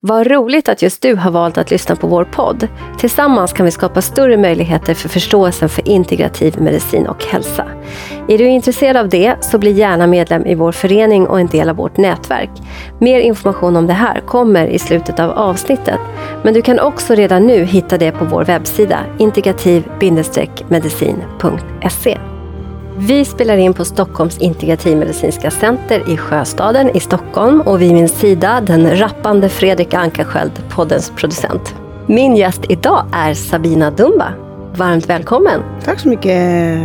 Vad roligt att just du har valt att lyssna på vår podd. Tillsammans kan vi skapa större möjligheter för förståelsen för integrativ medicin och hälsa. Är du intresserad av det så bli gärna medlem i vår förening och en del av vårt nätverk. Mer information om det här kommer i slutet av avsnittet. Men du kan också redan nu hitta det på vår webbsida integrativ-medicin.se. Vi spelar in på Stockholms integrativmedicinska center i Sjöstaden i Stockholm och vid min sida den rappande Fredrik Ankarsköld, poddens producent. Min gäst idag är Sabina Dumba. Varmt välkommen! Tack så mycket!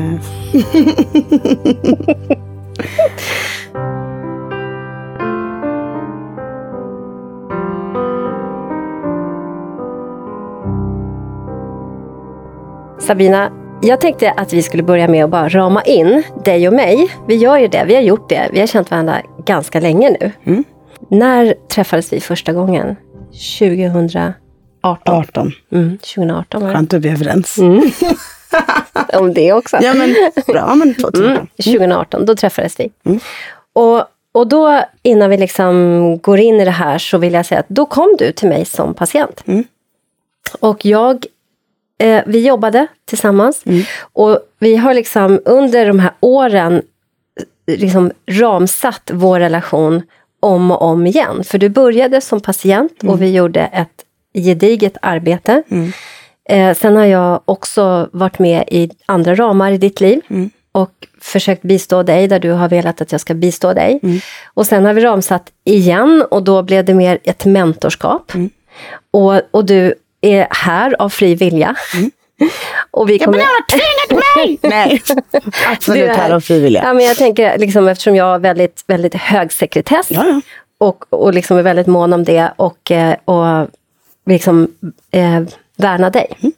Sabina, jag tänkte att vi skulle börja med att bara rama in dig och mig. Vi gör ju det, vi har gjort det. Vi har känt varandra ganska länge nu. Mm. När träffades vi första gången? 2018? 18. Mm, 2018 var det. Skönt att vi är överens. Mm. Om det också. Ja, men bra. Men 2018. Mm, 2018, då träffades vi. Mm. Och, och då, innan vi liksom går in i det här, så vill jag säga att då kom du till mig som patient. Mm. Och jag, eh, vi jobbade tillsammans. Mm. Och vi har liksom under de här åren eh, liksom ramsatt vår relation om och om igen. För du började som patient och vi gjorde ett gediget arbete. Mm. Eh, sen har jag också varit med i andra ramar i ditt liv Mm. och försökt bistå dig där du har velat att jag ska bistå dig. Mm. Och sen har vi ramsatt igen och då blev det mer ett mentorskap. Mm. Och, och du är här av fri vilja. och vi kommer... mig! Nej, absolut här av frivilliga. Ja, men jag tänker, liksom, eftersom jag har väldigt, väldigt hög sekretess Ja, ja. och, och liksom är väldigt mån om det och, eh, och liksom, eh, värna dig. Mm.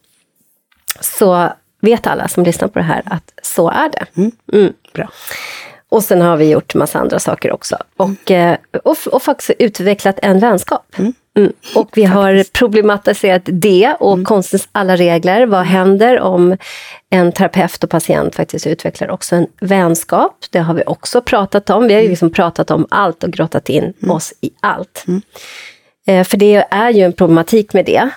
Så vet alla som lyssnar på det här att så är det. Mm. Bra. Och sen har vi gjort massa andra saker också. Och, eh, och, och faktiskt utvecklat en vänskap. Mm. Och vi har problematiserat det och konstens alla regler. Vad händer om en terapeut och patient faktiskt utvecklar också en vänskap? Det har vi också pratat om. Vi har ju liksom pratat om allt och grottat in oss i allt. Eh, för det är ju en problematik med det.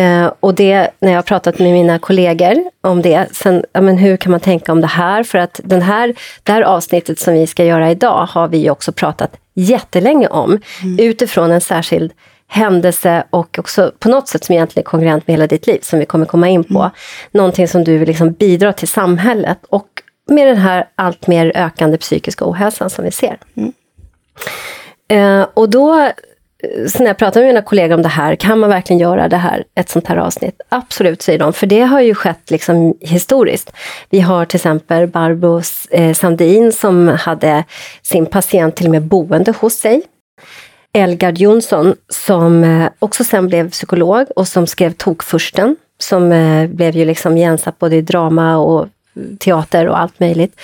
Eh, och det, när jag har pratat med mina kollegor om det, sen, ja, men hur kan man tänka om det här? För att den här, det här avsnittet som vi ska göra idag har vi ju också pratat jättelänge om, utifrån en särskild händelse och också på något sätt som egentligen är kongruent med hela ditt liv, som vi kommer komma in på. Någonting som du vill liksom bidra till samhället och med den här allt mer ökande psykiska ohälsan som vi ser. Eh, och då, eh, så när jag pratar med mina kollegor om det här, kan man verkligen göra det här, ett sånt här avsnitt? Absolut, säger de, för det har ju skett liksom historiskt. Vi har till exempel Barbro eh, Sandin som hade sin patient till och med boende hos sig. Elgard Jonsson som eh, också sen blev psykolog och som skrev Tokfursten, som eh, blev ju liksom igensatt både i drama och teater och allt möjligt.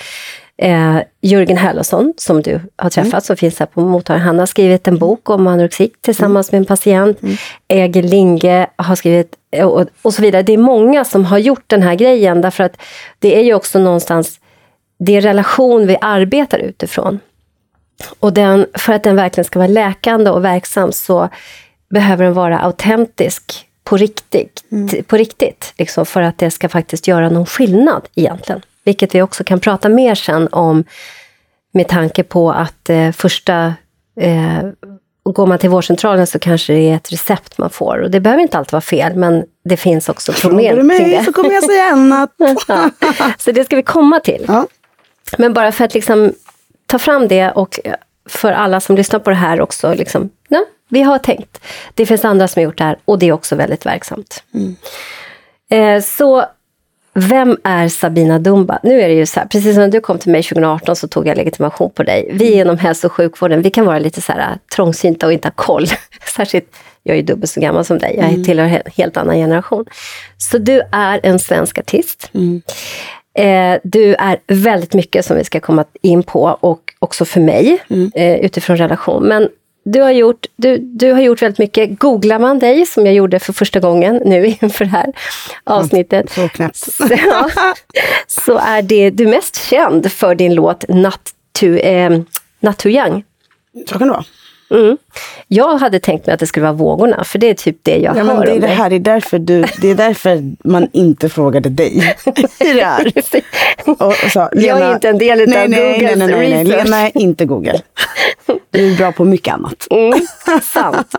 Eh, Jörgen Hellosson, som du har träffat, som finns här på mottagaren, han har skrivit en bok om anorexi tillsammans med en patient. Äger Linge har skrivit, och, och så vidare. Det är många som har gjort den här grejen, därför att det är ju också någonstans, det är relation vi arbetar utifrån. Och den, för att den verkligen ska vara läkande och verksam så behöver den vara autentisk på riktigt, på riktigt liksom, för att det ska faktiskt göra någon skillnad egentligen. Vilket vi också kan prata mer sen om med tanke på att eh, första eh, och går man till vårdcentralen så kanske det är ett recept man får. Och det behöver inte alltid vara fel, men det finns också Frågar problem du kring mig det. så kommer jag säga annat. Ja. Så det ska vi komma till. Ja. Men bara för att liksom ta fram det och för alla som lyssnar på det här också, liksom, ja, vi har tänkt. Det finns andra som har gjort det här och det är också väldigt verksamt. Eh, så vem är Sabina Dumba? Nu är det ju så här, precis som du kom till mig 2018 så tog jag legitimation på dig. Vi inom hälso och sjukvården, vi kan vara lite så här äh, trångsynta och inte ha koll. Särskilt, jag är dubbelt så gammal som dig, jag tillhör en helt annan generation. Så du är en svensk artist. Eh, du är väldigt mycket som vi ska komma in på och också för mig eh, utifrån relation. Men du har, gjort, du, du har gjort väldigt mycket. Googlar man dig, som jag gjorde för första gången nu inför det här avsnittet, Så så, ja, så är det du mest känd för din låt Not to, eh, Not Too Young. Så kan det vara. Mm. Jag hade tänkt mig att det skulle vara vågorna, för det är typ det jag Ja, hör men det är om det här, det är därför, du, det är därför man inte frågade dig det här. Och, och sa, Jag är inte en del utav nej, nej, Googles nej, nej, nej. Lena är inte Google. Du är bra på mycket annat. Mm, sant.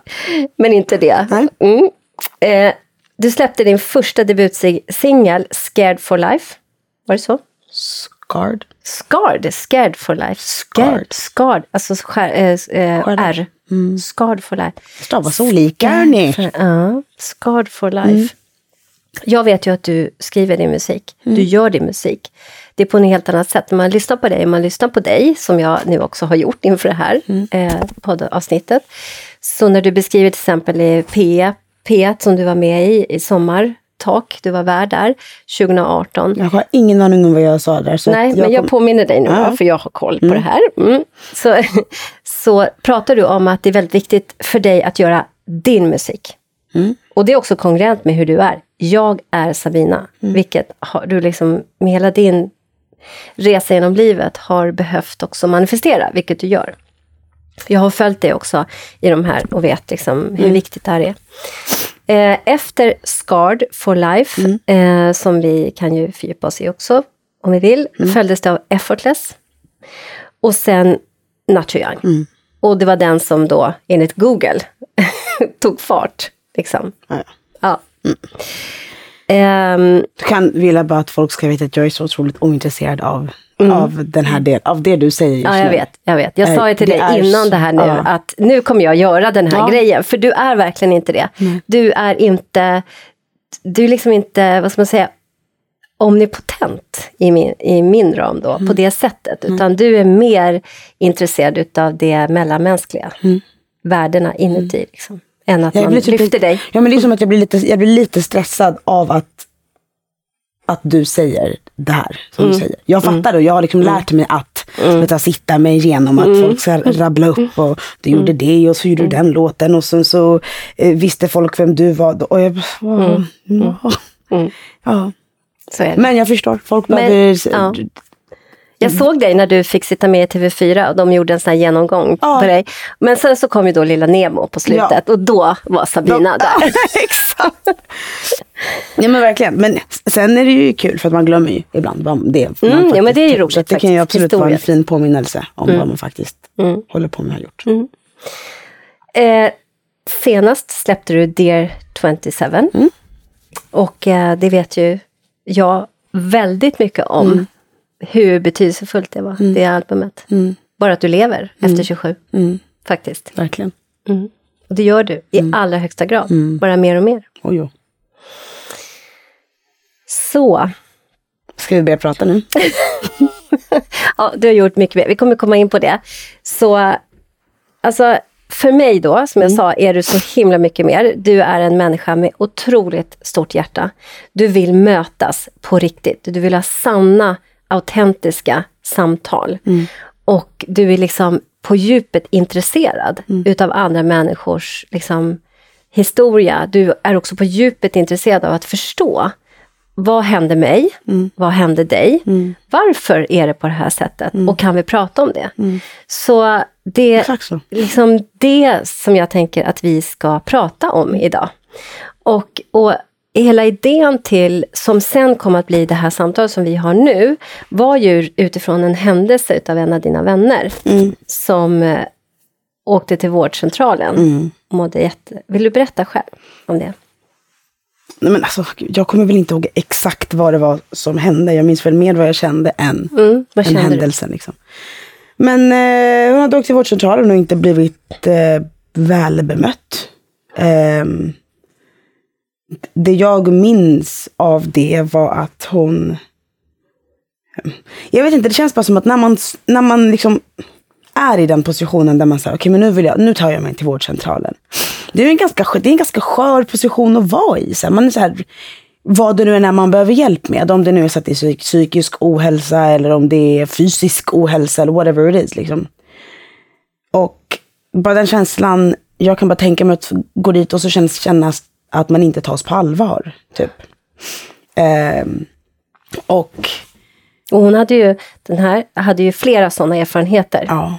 Men inte det. Mm. Eh, du släppte din första debutsingel, Scared for Life. Var det så? Scarred. Scarred, Scared for Life. Scared, scarred, alltså skär, Scarred. R. Scarred for Life. Stavas olika, hörni. Ja, Scarred for Life. Jag vet ju att du skriver din musik. Du gör din musik. Det är på ett helt annat sätt. När man lyssnar på dig, man lyssnar på dig, som jag nu också har gjort inför det här eh, poddavsnittet. Så när du beskriver till exempel i P, P1 som du var med i, i Sommar, Tak, du var värd där, 2018. Jag har ingen aning om vad jag sa där. Nej, att men jag kom- påminner dig nu, Ja. för jag har koll på det här. Mm. Så, så pratar du om att det är väldigt viktigt för dig att göra din musik. Mm. Och det är också kongruent med hur du är. Jag är Sabina, Mm. vilket har du liksom med hela din resa genom livet har behövt också manifestera, vilket du gör. Jag har följt dig också i de här och vet liksom hur Mm. viktigt det här är. Eh, efter Scarred for Life, Mm. eh, som vi kan ju fördjupa oss i också om vi vill, Mm. följdes det av Effortless. Och sen Too Young. Mm. Och det var den som då, enligt Google, tog fart. Liksom. Ja, ja. Ja. Ehm, Du kan vilja bara att folk ska veta att jag är så otroligt ointresserad av, av den här delen, av det du säger just Mm. ja, jag nu. vet. Jag vet. Jag Eh, sa ju till dig är innan det här nu, ja. att nu kommer jag göra den här Ja. grejen. För du är verkligen inte det. Du är inte, du är liksom inte, vad ska man säga, omnipotent i min, i min ram då, Mm. på det sättet. Utan du är mer intresserad utav det mellanmänskliga. Värdena inuti, liksom. Än att Mm. Jag man typ lyfter dig. Ja, men det är som att jag blir lite, jag blir lite stressad av att, att du säger det här. Som Mm. du säger. Jag fattar och jag har liksom lärt mig att vet du, sitta mig igenom att Mm. folk ska rabbla upp och du gjorde det och så gjorde du den låten och sen så eh, visste folk vem du var. Och jag, bara, ja, Mm. ja. Men jag förstår, folk behöver... ja. Jag såg dig när du fick sitta med i TV4 och de gjorde en sån här genomgång Ja. på dig. Men sen så kom ju då lilla Nemo på slutet och då var Sabina där. Exakt. Ja men verkligen. Men sen är det ju kul för att man glömmer ju ibland vad det är. man Mm, ja, men det är ju roligt så Det kan ju absolut vara en fin påminnelse om vad man faktiskt håller på med och har gjort. Eh, senast släppte du Dear 27. Mm. Och eh, det vet ju jag väldigt mycket om. Mm. Hur betydelsefullt det var, det albumet. Bara att du lever efter 27. Mm. Faktiskt. Verkligen. Och det gör du i Mm. allra högsta grad. Bara mer och mer. Oj, oj. Så. Ska vi börja prata nu? Ja, du har gjort mycket mer. Vi kommer komma in på det. Så, alltså, för mig då, som jag Mm. sa, är du så himla mycket mer. Du är en människa med otroligt stort hjärta. Du vill mötas på riktigt. Du vill ha sanna, autentiska samtal. Mm. Och du är liksom på djupet intresserad Mm. utav andra människors liksom, historia. Du är också på djupet intresserad av att förstå vad hände mig? Mm. Vad hände dig? Varför är det på det här sättet? Och kan vi prata om det? Så det är liksom det som jag tänker att vi ska prata om idag. Och, och hela idén till, som sen kom att bli det här samtalet som vi har nu, var ju utifrån en händelse utav en av dina vänner som eh, åkte till vårdcentralen. och Mådde jätte... Vill du berätta själv om det? Nej, men alltså, jag kommer väl inte ihåg exakt vad det var som hände. Jag minns väl mer vad jag kände än, Mm, än händelsen. Liksom. Men eh, hon hade åkt till vårdcentralen och inte blivit eh, väl bemött. Ehm, det jag minns av det var att hon... Jag vet inte, det känns bara som att när man, när man liksom är i den positionen där man säger okej men nu, vill jag, nu tar jag mig till vårdcentralen. Det är en ganska, det är en ganska skör position att vara i. Så här, man är så här, vad det nu är när man behöver hjälp med. Om det nu är så att det är psykisk ohälsa eller om det är fysisk ohälsa eller whatever it is. Liksom. Och bara den känslan, jag kan bara tänka mig att gå dit och så känns, kännas att man inte tas på allvar. Typ. Ehm, och Och hon hade ju, den här hade ju flera sådana erfarenheter. ja,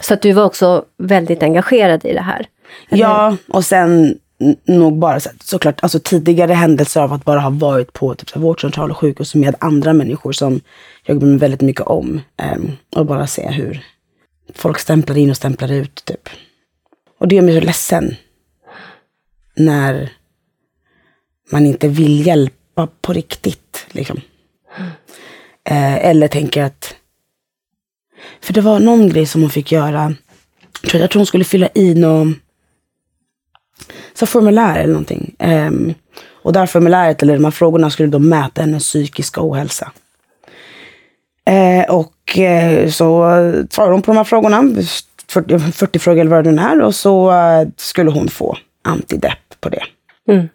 Så att du var också väldigt engagerad i det här? Eller? Ja, och sen nog bara så, såklart alltså, tidigare händelser av att bara ha varit på typ, så vårdcentral och sjukhus med andra människor som jag bryr mig väldigt mycket om. Um, och bara se hur folk stämplar in och stämplar ut. Typ. Och det gör mig så ledsen. När man inte vill hjälpa på riktigt. Liksom. Eh, eller tänker att... För det var någon grej som hon fick göra. Jag tror, jag tror hon skulle fylla i något så formulär eller någonting. Um, och det här formuläret, eller de här frågorna, skulle då mäta hennes psykiska ohälsa. Uh, och uh, så svarade hon på de här frågorna, 40, 40 frågor eller vad det nu är, och så uh, skulle hon få antidepp på det. Mm.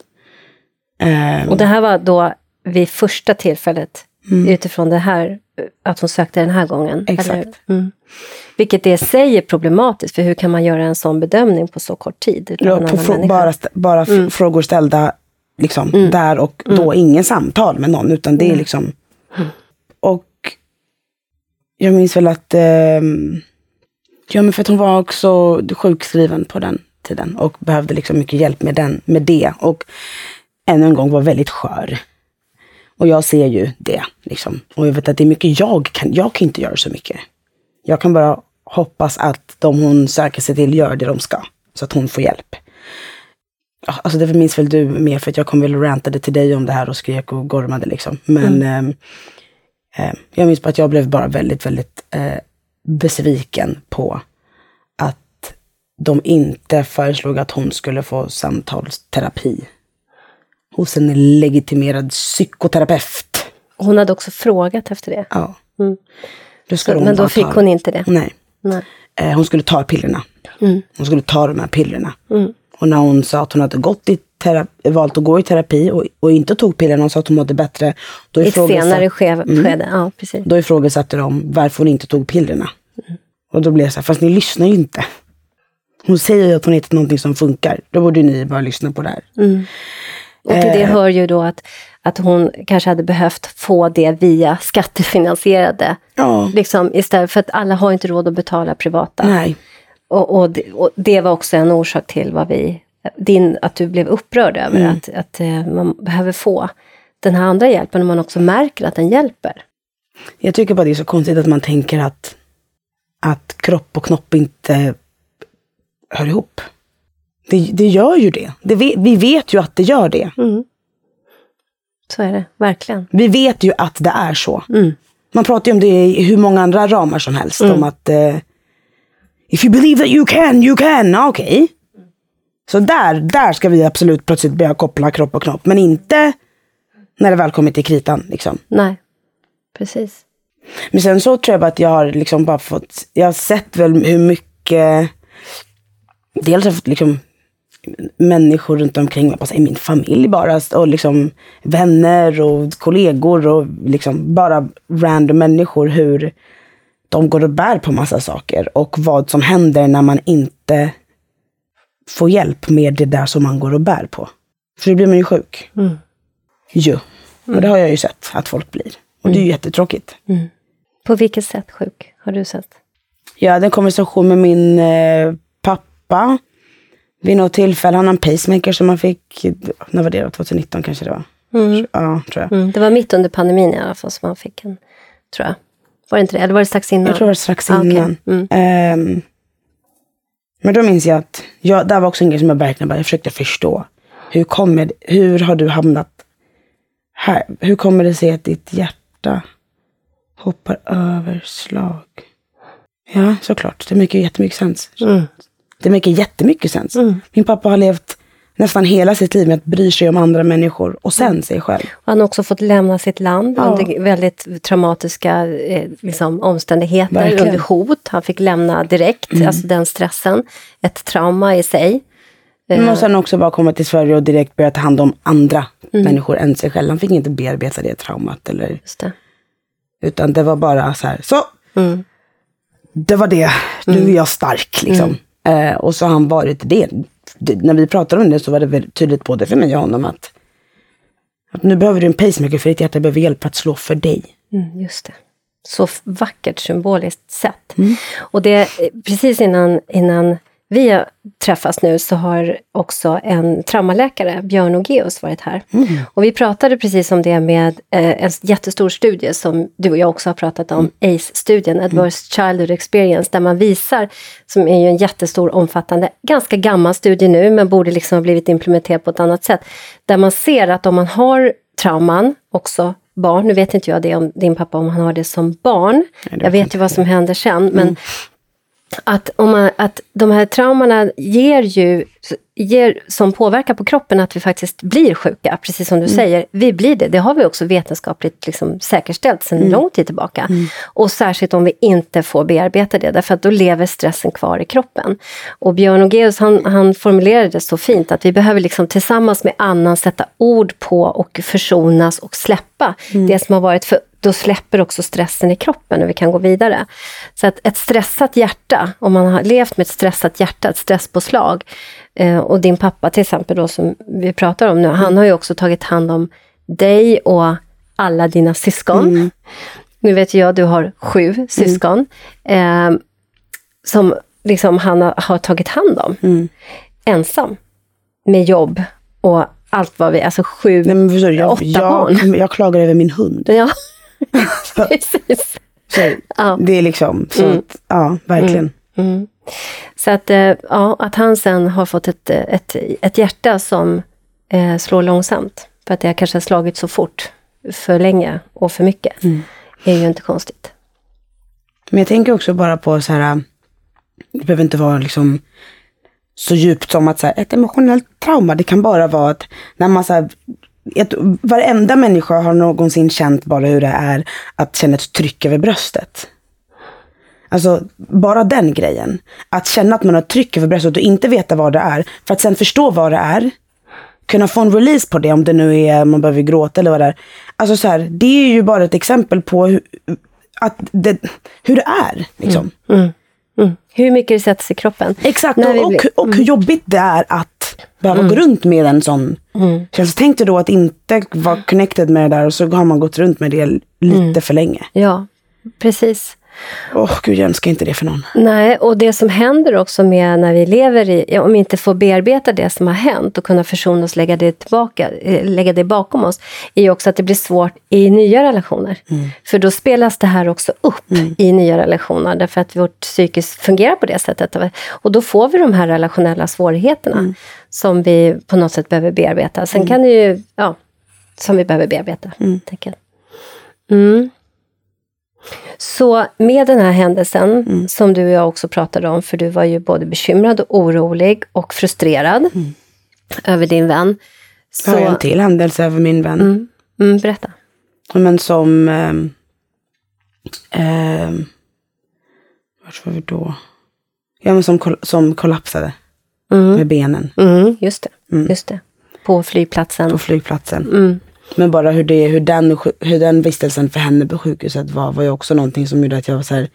Um, och det här var då vid första tillfället, mm. utifrån det här, att hon sökte den här gången? Exakt. Mm. Vilket det sig är problematiskt, för hur kan man göra en sån bedömning på så kort tid? Ja, på fr bara bara mm. frågor ställda liksom, mm. där och då, mm. ingen samtal med någon, utan det är liksom... Och jag minns väl att... Eh, ja, men för att hon var också sjukskriven på den tiden och behövde liksom mycket hjälp med, den, med det. Och ännu en gång var väldigt skör. Och jag ser ju det. Liksom. Och jag vet att det är mycket jag kan. Jag kan inte göra så mycket. Jag kan bara hoppas att de hon söker sig till gör det de ska. Så att hon får hjälp. Alltså det minns väl du mer för att jag kom väl och rantade till dig om det här och skrek och gormade liksom. Men mm. eh, jag minns bara att jag blev bara väldigt, väldigt eh, besviken på de inte föreslog att hon skulle få samtalsterapi hos en legitimerad psykoterapeut. Hon hade också frågat efter det? Ja. Mm. Då men då fick ta... hon inte det? Nej. Nej. Eh, hon skulle ta pillerna. Mm. Hon skulle ta de här pillerna. Mm. Och när hon sa att hon hade gått i terapi, valt att gå i terapi och, och inte tog pillerna och sa att hon mådde bättre. Då I ett senare skede, mm, ja precis. Då ifrågasatte de varför hon inte tog pillerna. Mm. Och då blev det så här, fast ni lyssnar ju inte. Hon säger ju att hon hittat någonting som funkar. Då borde ni bara lyssna på det här. Mm. Och till det eh. hör ju då att, att hon kanske hade behövt få det via skattefinansierade. Ja. Liksom, istället för att alla har inte råd att betala privata. Nej. Och, och, det, och det var också en orsak till vad vi, din, att du blev upprörd över mm. att, att eh, man behöver få den här andra hjälpen och man också märker att den hjälper. Jag tycker bara det är så konstigt att man tänker att, att kropp och knopp inte hör ihop. Det, det gör ju det. det vi, vi vet ju att det gör det. Mm. Så är det, verkligen. Vi vet ju att det är så. Mm. Man pratar ju om det i hur många andra ramar som helst. Mm. Om att uh, If you believe that you can, you can. Okej. Okay. Så där, där ska vi absolut plötsligt börja koppla kropp och knopp. Men inte när det väl kommer till kritan. Liksom. Nej, precis. Men sen så tror jag bara att jag har liksom bara fått, jag har sett väl hur mycket, dels har jag fått liksom människor runt omkring mig, i min familj bara, och liksom vänner och kollegor och liksom bara random människor, hur de går och bär på massa saker och vad som händer när man inte får hjälp med det där som man går och bär på. För då blir man ju sjuk. Mm. Jo. Och det har jag ju sett att folk blir. Och det är ju mm. jättetråkigt. Mm. På vilket sätt sjuk har du sett? Jag hade en konversation med min eh, pappa vid något tillfälle. Han har en pacemaker som man fick, när var det då? 2019 kanske det var? Mm. Ja, tror jag. Mm. Det var mitt under pandemin i alla fall som man fick en, tror jag. Var det inte det? Eller var det strax innan? Jag tror det var strax innan. Ah, okay. mm. um, men då minns jag att, jag, där var också en grej som jag verkligen bara, jag försökte förstå. Hur, kommer, hur har du hamnat här? Hur kommer det sig att ditt hjärta hoppar över slag? Ja, såklart. Det mycket jättemycket sens. Mm. Det mycket jättemycket sens. Mm. Min pappa har levt nästan hela sitt liv med att bry sig om andra människor och sen sig själv. Han har också fått lämna sitt land ja. under väldigt traumatiska eh, liksom, omständigheter, Verkligen. under hot. Han fick lämna direkt, mm. alltså den stressen. Ett trauma i sig. Men och sen också bara komma till Sverige och direkt börja ta hand om andra mm. människor än sig själv. Han fick inte bearbeta det traumat. Eller, det. Utan det var bara så här, så! Mm. Det var det, nu är mm. jag stark liksom. Mm. Eh, och så har han varit det när vi pratade om det så var det väldigt tydligt både för mig och honom att, att nu behöver du en pacemaker för ditt hjärta behöver hjälp att slå för dig. Mm, just det. så vackert symboliskt sätt. Och det, precis innan, innan vi träffas nu så har också en traumaläkare, Björn Ogeus, varit här. Och vi pratade precis om det med eh, en jättestor studie som du och jag också har pratat om, ACE-studien, Adverse Childhood Experience, där man visar, som är ju en jättestor, omfattande, ganska gammal studie nu, men borde liksom ha blivit implementerad på ett annat sätt, där man ser att om man har trauman, också barn, nu vet inte jag det om din pappa, om han har det som barn, det jag vet ju vad som händer sen, men att, om man, att de här traumorna ger ju ger som påverkar på kroppen att vi faktiskt blir sjuka, precis som du säger. Vi blir det, det har vi också vetenskapligt liksom säkerställt sedan lång tid tillbaka. Och särskilt om vi inte får bearbeta det, därför att då lever stressen kvar i kroppen. Och Björn Ogeus han, han formulerade det så fint att vi behöver liksom tillsammans med annan sätta ord på och försonas och släppa det som har varit för då släpper också stressen i kroppen och vi kan gå vidare. Så att ett stressat hjärta, om man har levt med ett stressat hjärta, ett stresspåslag, eh, och din pappa till exempel då som vi pratar om nu, han har ju också tagit hand om dig och alla dina syskon. Nu vet jag, du har sju syskon, eh, som liksom han har, har tagit hand om, ensam, med jobb och allt vad vi, alltså sju, Nej, men förstår jag, åtta jag, barn. jag klagar över min hund. Ja, precis. Så, Ja. Det är liksom, så att, ja, verkligen. Mm. Så att, eh, ja, att han sen har fått ett, eh, ett, ett hjärta som eh, slår långsamt, för att det har kanske slagit så fort, för länge och för mycket, är ju inte konstigt. Men jag tänker också bara på så här, det behöver inte vara liksom så djupt som att så här, ett emotionellt trauma, det kan bara vara att när man så här, ett, varenda människa har någonsin känt bara hur det är att känna ett tryck över bröstet. Alltså bara den grejen. Att känna att man har ett tryck över bröstet och inte veta vad det är. För att sen förstå vad det är. Kunna få en release på det om det nu är man behöver gråta eller vad det är. Alltså så här, det är ju bara ett exempel på hur, att det, hur det är. Liksom. Mm. mm. Hur mycket det sätts i kroppen. Exakt, och, blir- Mm. och hur jobbigt det är att behöva gå runt med en sån känsla. Tänk dig då att inte vara connected med det där och så har man gått runt med det lite Mm. för länge. Ja, precis. Åh gud, jag önskar inte det för någon. Nej, och det som händer också med när vi lever i, om vi inte får bearbeta det som har hänt och kunna försona oss, lägga det tillbaka, eh, lägga det bakom oss, är ju också att det blir svårt i nya relationer. För då spelas det här också upp i nya relationer, därför att vårt psyke fungerar på det sättet. Och då får vi de här relationella svårigheterna som vi på något sätt behöver bearbeta. Sen kan det ju, ja, som vi behöver bearbeta. tänker jag. Mm. Så med den här händelsen, Mm. som du och jag också pratade om, för du var ju både bekymrad och orolig och frustrerad över din vän. Så har jag Så, en till händelse över min vän. mm, mm, berätta. Men som... ehm, ehm, vart var vi då? Ja, men som, som kollapsade med benen Mm, just det, just det. På flygplatsen. på flygplatsen. Men bara hur, det, hur, den, hur den vistelsen för henne på sjukhuset var, var ju också någonting som gjorde att jag var så här,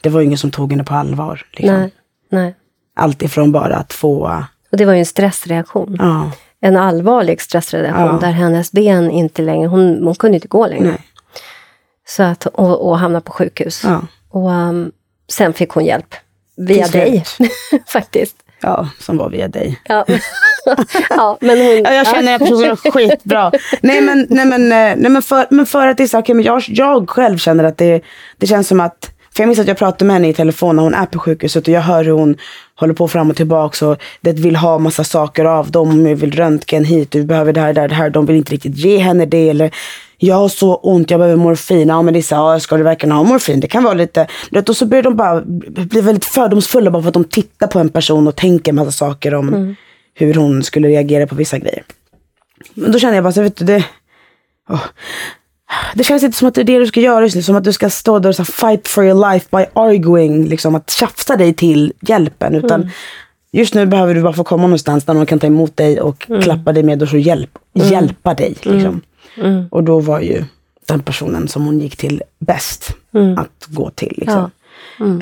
det var ju ingen som tog henne på allvar. Liksom. nej, nej. Allt ifrån bara att få, Och det var ju en stressreaktion. ja, En allvarlig stressreaktion Ja. där hennes ben inte längre, hon, hon kunde inte gå längre. nej, Så att, och, och hamna på sjukhus. ja, Och um, sen fick hon hjälp. Via dig, faktiskt. Ja, som var via dig. Ja. ja, men hon... Ja, jag känner här personen skitbra. nej men, nej, men, eh, nej, men, för, men för att det är så, okay, men jag, jag själv känner att det, det känns som att, för jag minns att jag pratade med henne i telefon när hon är på sjukhuset och jag hör hur hon håller på fram och tillbaka och det vill ha massa saker av dem, vill röntgen hit, du behöver det här, det här, det här, de vill inte riktigt ge henne det eller jag har så ont, jag behöver morfin. Ja men det är så, ja, ska du verkligen ha morfin? Det kan vara lite, du vet, och så börjar de bara bli väldigt fördomsfulla bara för att de tittar på en person och tänker massa saker om hur hon skulle reagera på vissa grejer. Men då känner jag bara så vet du, det, åh. det känns inte som att det är det du ska göra just nu. Som att du ska stå där och så här, fight for your life by arguing. Liksom att tjafsa dig till hjälpen. Utan just nu behöver du bara få komma någonstans där någon kan ta emot dig och klappa dig med och så hjälp, hjälpa dig. Liksom. Och då var ju den personen som hon gick till bäst att gå till. Liksom.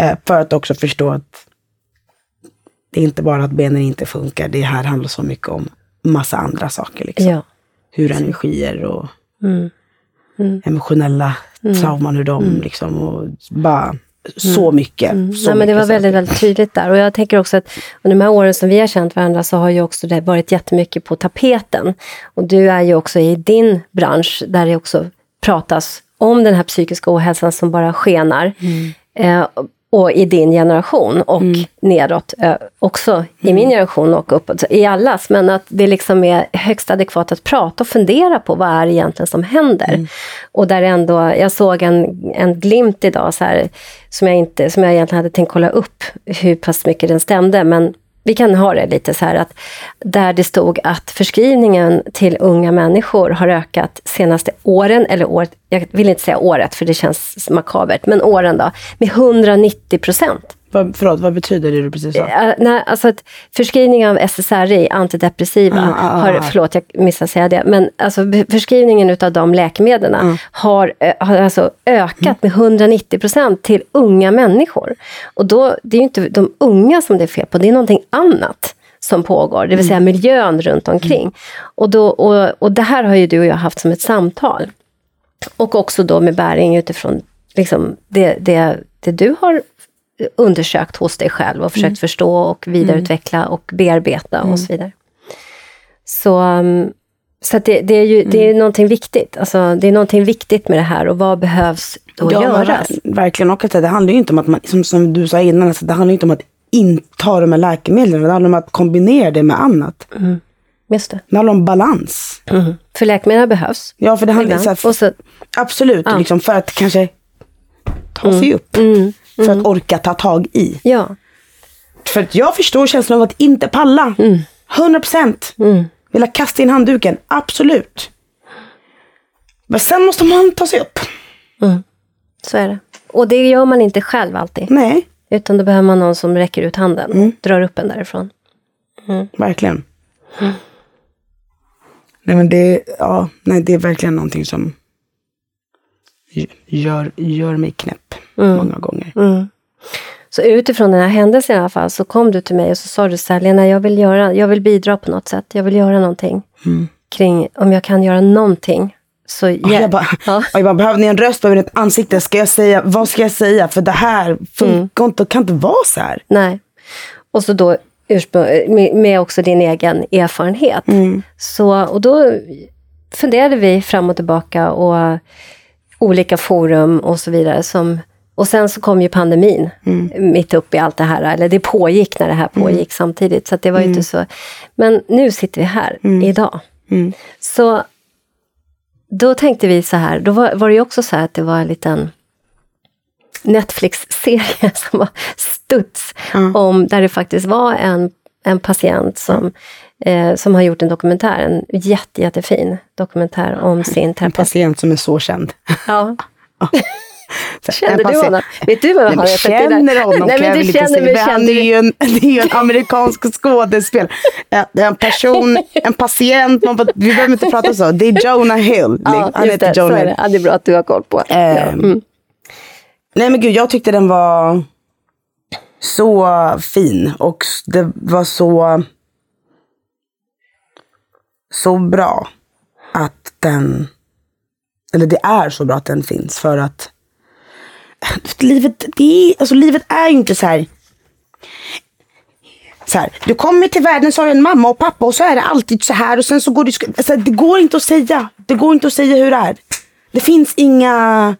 Eh, för att också förstå att det är inte bara att benen inte funkar. Det här handlar så mycket om massa andra saker. Liksom Ja. hur energier och emotionella Sa man hur de liksom, och bara så mycket. Så Mm. Nej, men det mycket var väldigt, väldigt tydligt där. Och jag tänker också att under de här åren som vi har känt varandra så har ju också det varit jättemycket på tapeten. Och du är ju också i din bransch där det också pratas om den här psykiska ohälsan som bara skenar. Eh, och i din generation och nedåt eh, också i min generation och uppåt, i allas. Men att det liksom är högst adekvat att prata och fundera på vad är det egentligen som händer. Och där ändå, jag såg en, en glimt idag så här, som, jag inte, som jag egentligen hade tänkt kolla upp hur pass mycket den stämde. Men vi kan ha det lite så här att där det stod att förskrivningen till unga människor har ökat senaste åren, eller året, jag vill inte säga året för det känns makabert, men åren då, med 190 procent. Vad, förlåt, vad betyder det du precis sa? Uh, nej, alltså att förskrivning av SSRI, antidepressiva, Ah, ah, har, ah. förlåt jag missade säga det, men alltså förskrivningen utav de läkemedlen Mm. har, eh, har alltså ökat med 190 procent till unga människor. Och då, det är ju inte de unga som det är fel på, det är någonting annat som pågår, det vill säga miljön runt omkring. Och, då, och, och det här har ju du och jag haft som ett samtal. Och också då med bäring utifrån liksom det, det, det du har undersökt hos dig själv och försökt förstå och vidareutveckla och bearbeta och så vidare. Så, um, så det, det är ju det är någonting viktigt. Alltså, det är någonting viktigt med det här och vad behövs då Ja, göras? ver- Verkligen. Och det handlar ju inte om att man, som, som du sa innan, alltså, det handlar ju inte om att inta de här läkemedlen. Det handlar om att kombinera det med annat. Just det. Det handlar om balans. För läkemedel behövs. Ja, för det handlar så här, Och så, Absolut, liksom för att kanske ta sig upp. För att orka ta tag i. ja, För att jag förstår känslan av att inte palla. 100 procent. Vilja kasta in handduken, absolut. Men sen måste man ta sig upp. så är det. Och det gör man inte själv alltid. Nej, Utan då behöver man någon som räcker ut handen, drar upp en därifrån. verkligen. Nej, men det, ja, nej, det är verkligen någonting som gör, gör mig knäpp många gånger. Så utifrån den här händelsen i alla fall så kom du till mig och så sa du så här, Lena, jag vill, göra, jag vill bidra på något sätt. Jag vill göra någonting kring om jag kan göra någonting. Så Och Jag bara, ja. och jag bara, behöver ni en röst, behöver ni ett ansikte? Ska jag säga, vad ska jag säga? För det här funkar inte, kan inte vara så här. Nej. Och så då med, med också din egen erfarenhet. Så, och då funderade vi fram och tillbaka och olika forum och så vidare. Som, och sen så kom ju pandemin mitt upp i allt det här. Eller det pågick när det här pågick samtidigt. Så det var ju inte så. Men nu sitter vi här idag. Så då tänkte vi så här, då var, var det ju också så här att det var en liten Netflix-serie som var Studs, om, där det faktiskt var en, en patient som, eh, som har gjort en dokumentär, en jätte, jättefin dokumentär om sin En terapeut. patient som är så känd. Ja. Känner du honom? Vet du vad han heter? känner honom Nej, kan men jag du känner, men Han känner är du- ju en, det är ju en amerikansk skådespel. Eh, Det är en person, en patient, man bara, vi behöver inte prata så. Det är Jonah Hill. Ja, han just heter det, Jonah är Hill. Ja, det är bra att du har koll på. Ehm, Nej men gud, jag tyckte den var så fin och det var så så bra att den, eller det är så bra att den finns för att livet, det är, alltså livet är ju inte så här så här, du kommer till världen så har du en mamma och pappa och så är det alltid så här och sen så går det, här, det går inte att säga. Det går inte att säga hur det är. Det finns inga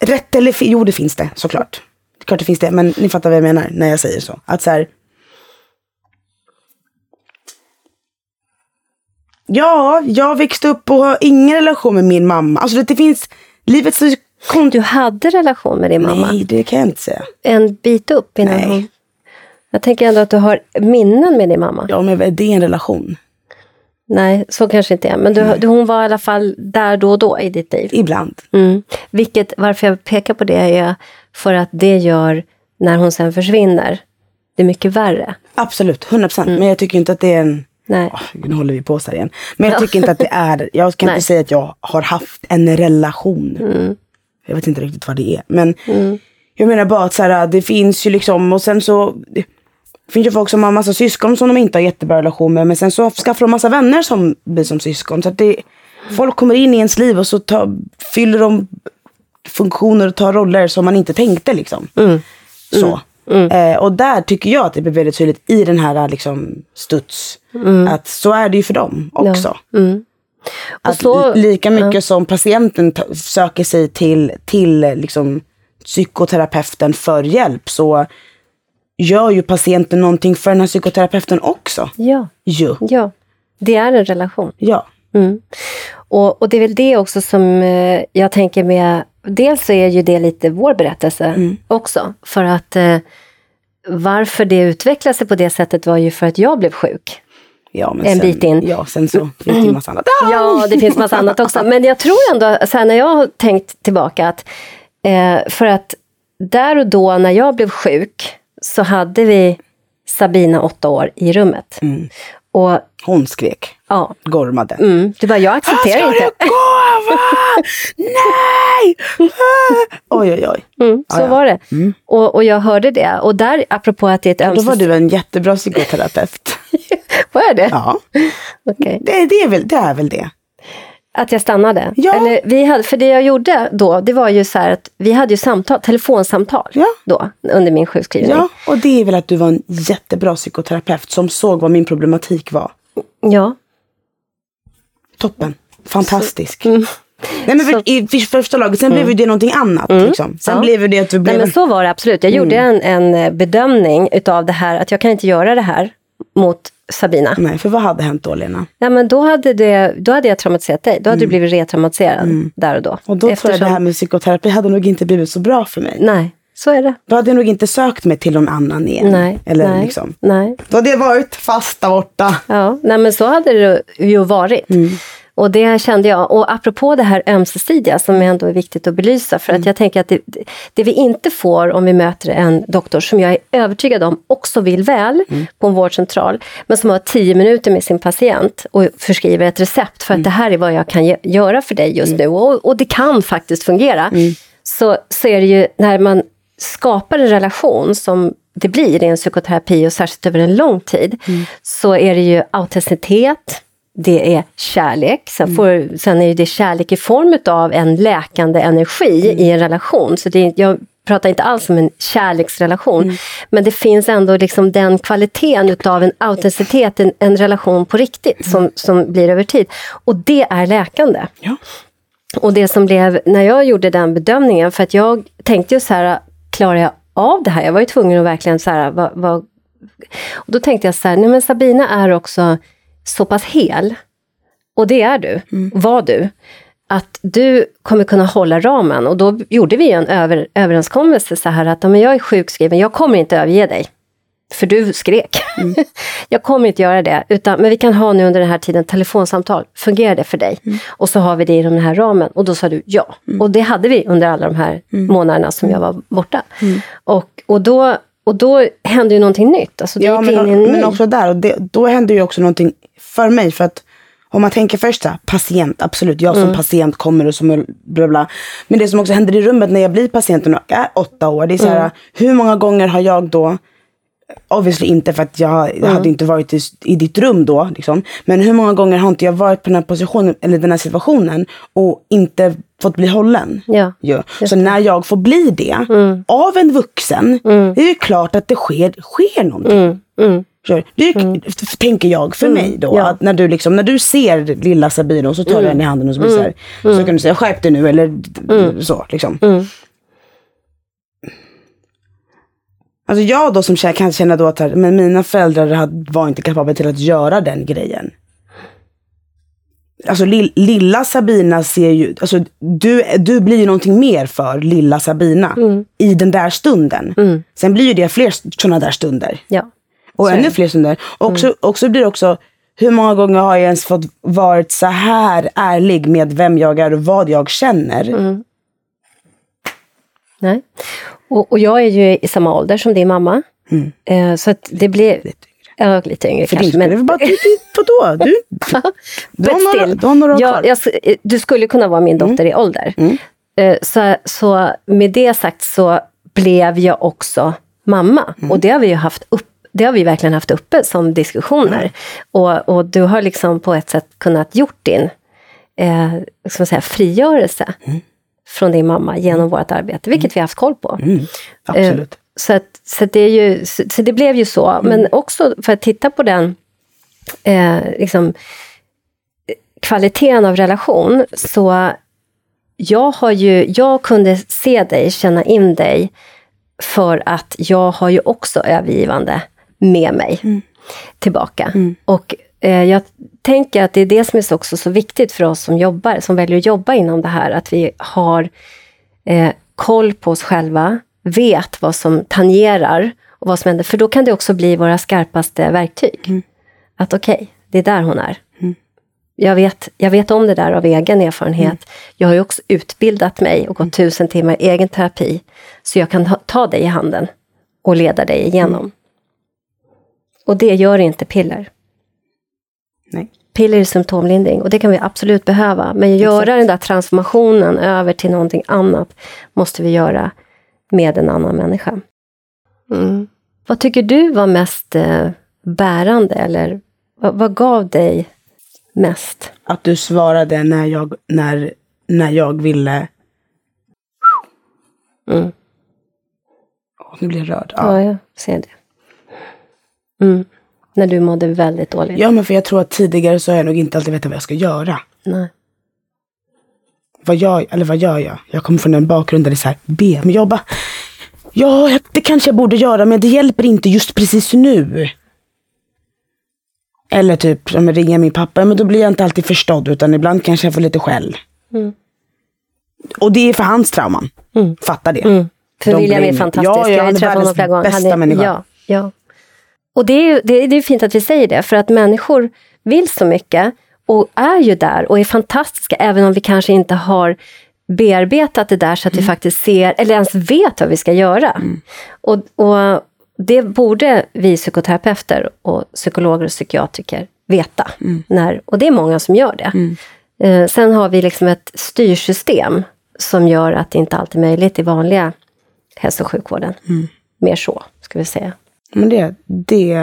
rätt eller fel. Jo, det finns det såklart. Det är klart det finns det, men ni fattar vad jag menar när jag säger så. Att så här, Ja, jag växte upp och har ingen relation med min mamma. Alltså det, det finns, livet konstigt. Du hade relation med din mamma Nej, det kan jag inte säga. en bit upp innan Nej. hon... Jag tänker ändå att du har minnen med din mamma. Ja, men det är en relation. Nej, så kanske inte är. Men du, du, hon var i alla fall där då och då i ditt liv. Ibland. Mm. Vilket, varför jag pekar på det är för att det gör, när hon sen försvinner, det är mycket värre. Absolut, 100 procent. Men jag tycker inte att det är en... Nej. Åh, nu håller vi på så här igen. Men jag tycker inte att det är... Jag kan inte säga att jag har haft en relation. Jag vet inte riktigt vad det är. Men jag menar bara att så här, det finns ju liksom... Och sen så... Det finns ju folk som har massa syskon som de inte har jättebra relation med. Men sen så skaffar de massa vänner som blir som syskon. Så att det, folk kommer in i ens liv och så tar, fyller de funktioner och ta roller som man inte tänkte. Liksom. Mm. Så. Eh, och där tycker jag att det blir väldigt tydligt i den här liksom, studs. Att så är det ju för dem också. Mm. Och Att så, lika mycket som patienten söker sig till, till liksom, psykoterapeuten för hjälp så gör ju patienten någonting för den här psykoterapeuten också. ja, Ju. ja, det är en relation. Ja. Mm. Och, och det är väl det också som eh, jag tänker med, dels så är ju det lite vår berättelse Mm. också. För att eh, varför det utvecklade sig på det sättet var ju för att jag blev sjuk. Ja En sen, bit in. Ja, sen så finns det ju massa annat. Ah! Ja, det finns massa annat också. Men jag tror ändå, så här, när jag har tänkt tillbaka, att eh, för att där och då när jag blev sjuk så hade vi Sabina åtta år i rummet. Mm. Och Hon skrek, ja, gormade. mm, du bara, jag accepterar Ska inte. du gå? Nej! Ah! Oj, oj, oj. Mm, så ja. var det. Och, och jag hörde det. Och där, apropå att det är ett Då var du en jättebra psykoterapeut. Vad är det? Ja, Okej. det, det, är, väl, det är väl det. Att jag stannade? Ja. Eller, vi hade, för det jag gjorde då, det var ju så här att vi hade ju samtal, telefonsamtal Ja. då, under min sjukskrivning. Ja, och det är väl att du var en jättebra psykoterapeut som såg vad min problematik var. ja. Toppen. Fantastisk. Mm. Nej, men Så- för, i, i första laget, sen blev ju det någonting annat. Liksom. Sen Ja. blev det att du blev... Nej, men så var det absolut. Jag gjorde Mm. en, en bedömning utav det här, att jag kan inte göra det här mot Sabina. Nej, för vad hade hänt då, Lena? Ja, men då, hade det, då hade jag traumatiserat dig. Då hade du blivit retraumatiserad där och då. Mm. Och då tror jag det här med psykoterapi hade nog inte blivit så bra för mig. Nej, så är det. Då hade jag nog inte sökt mig till någon annan igen. Nej, Eller nej, liksom. nej. Då hade jag varit fast där borta. Ja, nej men så hade det ju varit. Och det kände jag. Och apropå det här ömsesidiga som ändå är viktigt att belysa. För att jag tänker att det, det vi inte får om vi möter en doktor som jag är övertygad om också vill väl på en vårdcentral. Men som har tio minuter med sin patient och förskriver ett recept för att det här är vad jag kan göra för dig just nu. Och, och det kan faktiskt fungera. Så, så är det ju när man skapar en relation som det blir i en psykoterapi och särskilt över en lång tid, så är det ju autenticitet, det är kärlek, sen, får, sen är det kärlek i form av en läkande energi i en relation. Så det, jag pratar inte alls om en kärleksrelation, men det finns ändå liksom den kvaliteten utav en autenticitet, en, en relation på riktigt som, som blir över tid. Och det är läkande. Ja. Och det som blev, när jag gjorde den bedömningen, för att jag tänkte ju så här, klarar jag av det här? Jag var ju tvungen att verkligen så här, vad, vad... Och då tänkte jag så här, nej men Sabina är också så pass hel, och det är du, var du, att du kommer kunna hålla ramen. Och då gjorde vi en över, överenskommelse så här att, men jag är sjukskriven, jag kommer inte överge dig. För du skrek. jag kommer inte göra det. Utan, men vi kan ha nu under den här tiden telefonsamtal. Fungerar det för dig? Och så har vi det i den här ramen. Och då sa du ja. Och det hade vi under alla de här månaderna som jag var borta. Och, och, då, och då hände ju någonting nytt. Alltså, det Ja, men, en men ny. också där, och det, då händer ju också någonting för mig. För att om man tänker först så här, patient, absolut, jag som Mm. patient kommer och som bla bla. Men det som också händer i rummet när jag blir patient och är åtta år, det är så här, Mm. hur många gånger har jag då Obviously inte för att jag, jag hade inte varit i, i ditt rum då. Liksom. Men hur många gånger har inte jag varit på den här positionen eller den här situationen och inte fått bli hållen? Ja. ju. Så när jag får bli det av en vuxen, det är klart att det sker, sker någonting. Mm. Mm. Du? F- tänker jag för mig då. Ja. Att när, du liksom, när du ser lilla Sabina och så tar du henne i handen och så, blir det så, här, så kan du säga skärp dig nu eller så. Liksom. Mm. Alltså jag då som kä- kan känna då att men mina föräldrar var inte kapabla till att göra den grejen. Alltså lill, lilla Sabina ser ju, alltså du, du blir ju någonting mer för lilla Sabina i den där stunden. Sen blir ju det fler sådana där stunder. Ja. Och Så ännu fler stunder. Och också, också blir det också, hur många gånger har jag ens fått varit så här ärlig med vem jag är och vad jag känner? Nej. Och, och jag är ju i samma ålder som din mamma. Eh, så att det yngre. Ja, lite yngre För kanske. din det bara, vadå? Du, du, har några, du har några år ja, kvar. Mm. jag, s- du skulle kunna vara min dotter i ålder. Eh, Så, så med det sagt så blev jag också mamma. Mm. Och det har vi ju haft upp det har vi verkligen haft uppe som diskussioner. Och, och du har liksom på ett sätt kunnat gjort din eh, ska man säga, frigörelse. Mm. från din mamma genom vårt arbete, vilket vi har haft koll på. Mm, absolut. Eh, så, att, så, det är ju, så, så det blev ju så. Men också för att titta på den eh, liksom, kvaliteten av relation, så jag, har ju, jag kunde se dig, känna in dig, för att jag har ju också övergivande med mig Mm. tillbaka. Och eh, jag tänker att det är det som är också så viktigt för oss som jobbar, som väljer att jobba inom det här, att vi har eh, koll på oss själva, vet vad som tangerar och vad som händer, för då kan det också bli våra skarpaste verktyg. Att okej, okay, det är där hon är. Jag, vet, jag vet om det där av egen erfarenhet. Jag har ju också utbildat mig och gått tusen timmar egen terapi, så jag kan ta dig i handen och leda dig igenom. Och det gör inte piller. Nej. Piller är symptomlindring och det kan vi absolut behöva. Men göra den där transformationen över till någonting annat måste vi göra med en annan människa. Mm. Vad tycker du var mest eh, bärande eller vad, vad, gav dig mest? Att du svarade när jag, när, när jag ville... Mm. Åh, nu blir jag rörd. Ja, jag ser det. Mm. När du mådde väldigt dåligt. Ja, men för jag tror att tidigare så har jag nog inte alltid vetat vad jag ska göra. Nej. Vad gör, eller vad gör jag? Jag kommer från en bakgrund där det är så här, be. Men jag bara, ja, det kanske jag borde göra, men det hjälper inte just precis nu. Eller typ, om jag ringer min pappa, men då blir jag inte alltid förstådd, utan ibland kanske jag får lite skäll. Mm. Och det är för hans trauman. Mm. Fatta det. Mm. För De William är fantastisk. Ja, ja, jag har träffat honom flera gånger. bästa Han är, människa. Ja, ja. Och det är det är, det är fint att vi säger det, för att människor vill så mycket och är ju där och är fantastiska, även om vi kanske inte har bearbetat det där så att vi faktiskt ser, eller ens vet vad vi ska göra. Och, och det borde vi psykoterapeuter och psykologer och psykiatriker veta. När, och det är många som gör det. Eh, sen har vi liksom ett styrsystem som gör att det inte alltid är möjligt i vanliga hälso och sjukvården. Mer så, ska vi säga. Men det, det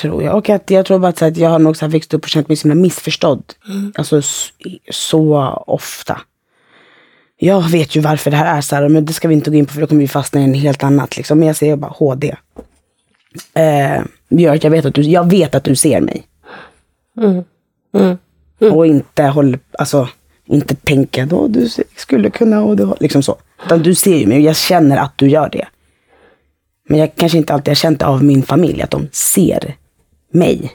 tror jag. Och att jag tror bara att, jag har nog så här växt upp och känt mig så missförstådd. Alltså s- så ofta. Jag vet ju varför det här är så här, men det ska vi inte gå in på för då kommer vi fastna i en helt annat. Liksom. Men jag säger bara HD. Eh, gör att jag vet att du, jag vet att du ser mig. Och inte håller, alltså inte tänker då du skulle kunna och du har-" liksom så. Utan du ser ju mig och jag känner att du gör det. Men jag kanske inte alltid har känt av min familj, att de ser mig.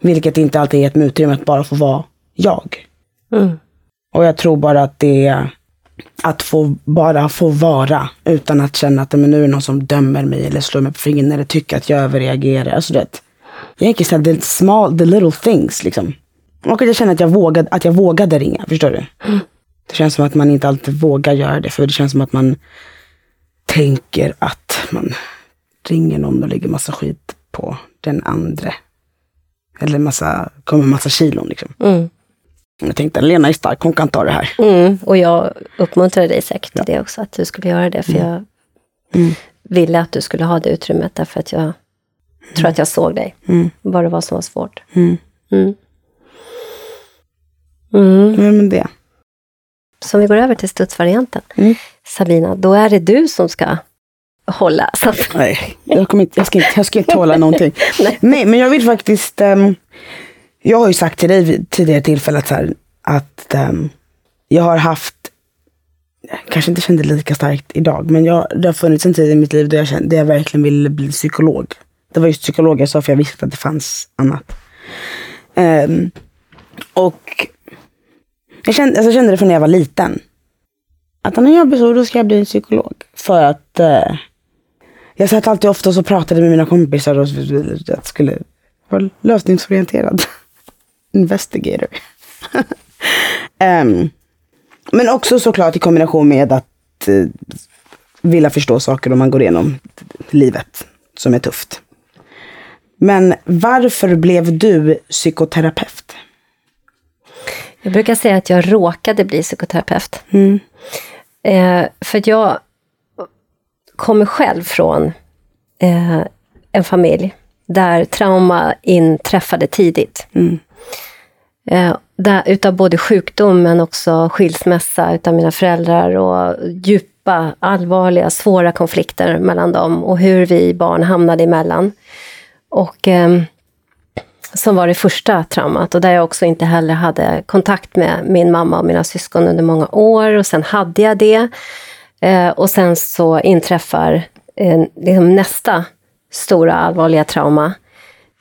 Vilket inte alltid gett mig utrymme att bara få vara jag. Mm. Och jag tror bara att det är att få, bara få vara utan att känna att men nu är det någon som dömer mig eller slår mig på fingrarna eller tycker att jag överreagerar. Alltså det, egentligen så här, the small, the little things liksom. Och att jag känner att jag, vågade, att jag vågade ringa, förstår du? Det känns som att man inte alltid vågar göra det, för det känns som att man tänker att man ringer någon och lägger massa skit på den andra. Eller massa, kommer massa kilon liksom. Mm. Jag tänkte, Lena är stark, hon kan ta det här. Mm, och jag uppmuntrade dig säkert till det också, att du skulle göra det. För jag Mm. ville att du skulle ha det utrymmet, därför att jag tror att jag såg dig. Mm. Vad det var som var svårt. Mm. Mm. Mm. Men det. Så om vi går över till studsvarianten. Mm. Sabina, då är det du som ska hålla. Så att, Nej, jag, kommer inte, jag, ska inte, jag ska inte tåla någonting. Nej. Nej. men jag vill faktiskt... ehm, jag har ju sagt till dig vid tidigare tillfällen så här, att ehm, jag har haft, jag kanske inte kände lika starkt idag, men jag, det har funnits en tid i mitt liv där jag, kände, där jag verkligen ville bli psykolog. Det var just psykolog jag sa, för jag visste att det fanns annat. Ehm, och jag kände, alltså jag kände det från när jag var liten. Att när jag blir så, då ska jag bli en psykolog. För att eh, jag satt alltid ofta och så pratade med mina kompisar och jag skulle vara lösningsorienterad. Investigator. um, men också såklart i kombination med att eh, vilja förstå saker om man går igenom livet som är tufft. Men varför blev du psykoterapeut? Jag brukar säga att jag råkade bli psykoterapeut. Mm. Eh, för att jag kommer själv från eh, en familj där trauma inträffade tidigt. Mm. Eh, där, utav både sjukdom men också skilsmässa utav mina föräldrar och djupa, allvarliga, svåra konflikter mellan dem och hur vi barn hamnade emellan. Och eh, som var det första traumat och där jag också inte heller hade kontakt med min mamma och mina syskon under många år och sen hade jag det. Eh, och sen så inträffar eh, liksom nästa stora allvarliga trauma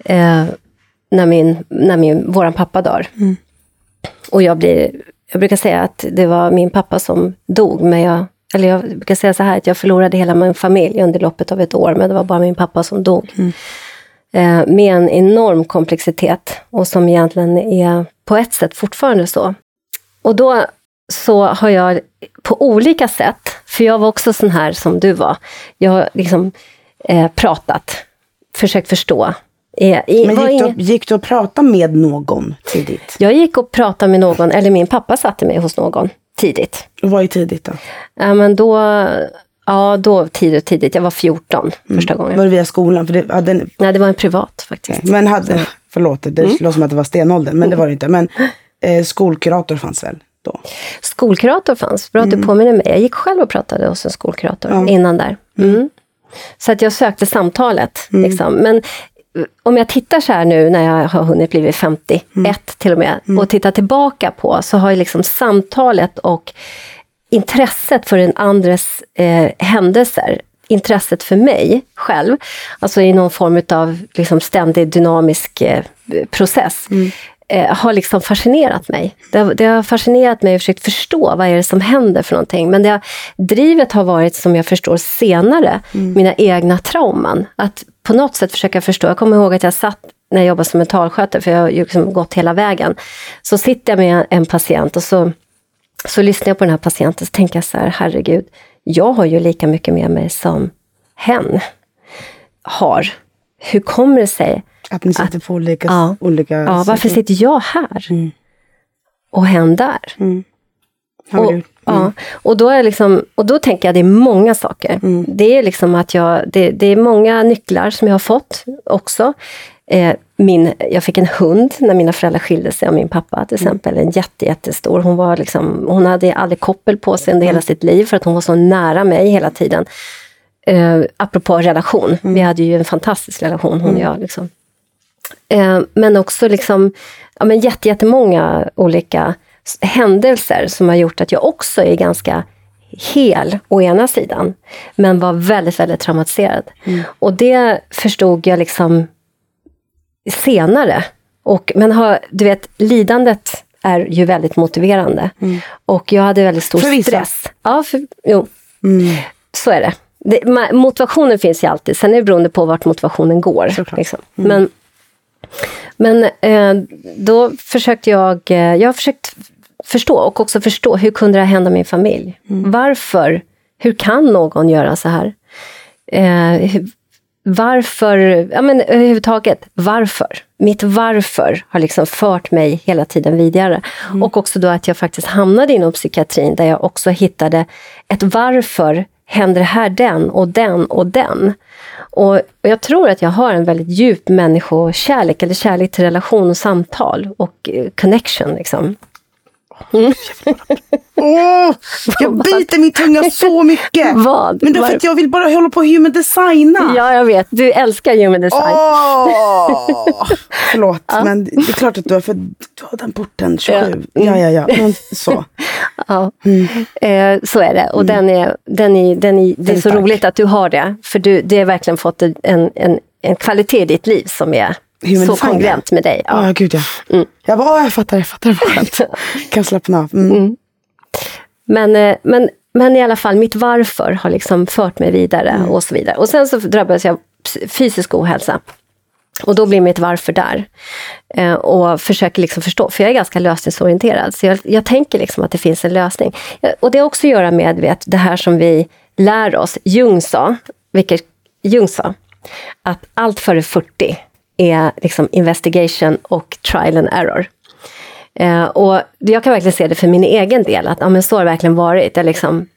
eh, när, min, när min, våran pappa dör. Mm. Och jag blir, jag brukar säga att det var min pappa som dog, men jag, eller jag brukar säga så här att jag förlorade hela min familj under loppet av ett år, men det var bara min pappa som dog. Mm. Eh, med en enorm komplexitet och som egentligen är på ett sätt fortfarande så. Och då så har jag på olika sätt, för jag var också sån här som du var, jag har liksom eh, pratat, försökt förstå. Eh, i, Men gick, ingen... du, gick du att prata med någon tidigt? Jag gick och pratade med någon, eller min pappa satte mig hos någon tidigt. Och vad är tidigt då? Ja, men då Ja, då tidigt, tidigt. Jag var 14 mm. första gången. Var det via skolan? För det, hade en... Nej, det var en privat faktiskt. Okay. Men hade, förlåt, det mm. låter som att det var stenåldern, men det var det inte. Men eh, skolkurator fanns väl då? Skolkurator fanns, bra att mm. du påminner mig. Jag gick själv och pratade hos en skolkurator ja. innan där. Mm. mm. Så att jag sökte samtalet. Mm. Liksom. Men om jag tittar så här nu när jag har hunnit bli 51 till och med och tittar tillbaka på så har ju liksom samtalet och intresset för den andres eh, händelser, intresset för mig själv, alltså i någon form av liksom ständig dynamisk eh, process, mm. eh, har liksom fascinerat mig. Det, det, har fascinerat mig och försökt förstå vad är det som händer för någonting. Men det, drivet har varit, som jag förstår senare, mm. mina egna trauman. Att på något sätt försöka förstå. Jag kommer ihåg att jag satt när jag jobbade som mentalskötare, för jag har liksom gått hela vägen. Så sitter jag med en patient och så så lyssnar jag på den här patienten och tänker jag så här, herregud, jag har ju lika mycket med mig som hen har. Hur kommer det sig? Att ni sitter att, på olika... Ja, olika ja varför sitter jag här? Mm. Och hen där? Mm. Och, mm. ja, och, då är liksom, och då tänker jag det är många saker. Mm. Det är liksom att jag, det, det, är många nycklar som jag har fått också. Eh, min, jag fick en hund när mina föräldrar skilde sig av min pappa till mm. exempel. En jätte, jättestor. Hon, var liksom, hon hade aldrig koppel på sig under hela mm. sitt liv för att hon var så nära mig hela tiden. Eh, apropå relation, mm. vi hade ju en fantastisk relation hon och jag. Liksom. Eh, men också liksom, ja, men jätte, jättemånga olika händelser som har gjort att jag också är ganska hel å ena sidan, men var väldigt, väldigt traumatiserad. Mm. Och det förstod jag liksom senare. Och, men har, du vet, lidandet är ju väldigt motiverande. Mm. Och jag hade väldigt stor för stress. Ja, för, jo. Mm. Så är det. det. Motivationen finns ju alltid, sen är det beroende på vart motivationen går. Liksom. Mm. Men, men eh, då försökte jag, eh, jag har försökt förstå och också förstå, hur kunde det hända min familj? Mm. Varför? Hur kan någon göra så här? Eh, varför, ja men överhuvudtaget, varför? Mitt varför har liksom fört mig hela tiden vidare. Mm. Och också då att jag faktiskt hamnade inom psykiatrin där jag också hittade ett varför händer här den och den och den? Och, och jag tror att jag har en väldigt djup människokärlek, eller kärlek till relation och samtal och eh, connection. Liksom. Mm. Oh, jag biter min tunga så mycket. Vad? Men då för att jag vill bara hålla på och human designa. Ja, jag vet. Du älskar human design. Oh, förlåt, ja. men det är klart att du har, för du har den porten 27. Ja, ja, ja. ja. Men så. Ja, mm. eh, så är det. Och mm. den är, den är, den är, det är så roligt att du har det. För du, det har verkligen fått en, en, en kvalitet i ditt liv som är Human så kongruent med dig. Ja, oh, gud ja. Mm. Jag bara, jag fattar, jag fattar. Jag kan slappna av. Mm. Mm. Men, eh, men, men i alla fall, mitt varför har liksom fört mig vidare mm. och så vidare. Och sen så drabbades jag av fysisk ohälsa. Och då blir mitt varför där. Eh, och försöker liksom förstå, för jag är ganska lösningsorienterad. Så jag, jag tänker liksom att det finns en lösning. Och det har också att göra med vet, det här som vi lär oss. Jung sa, vilket Jung sa, att allt före 40 är liksom investigation och trial and error. Eh, och jag kan verkligen se det för min egen del, att ja, men så har det verkligen varit. Jag liksom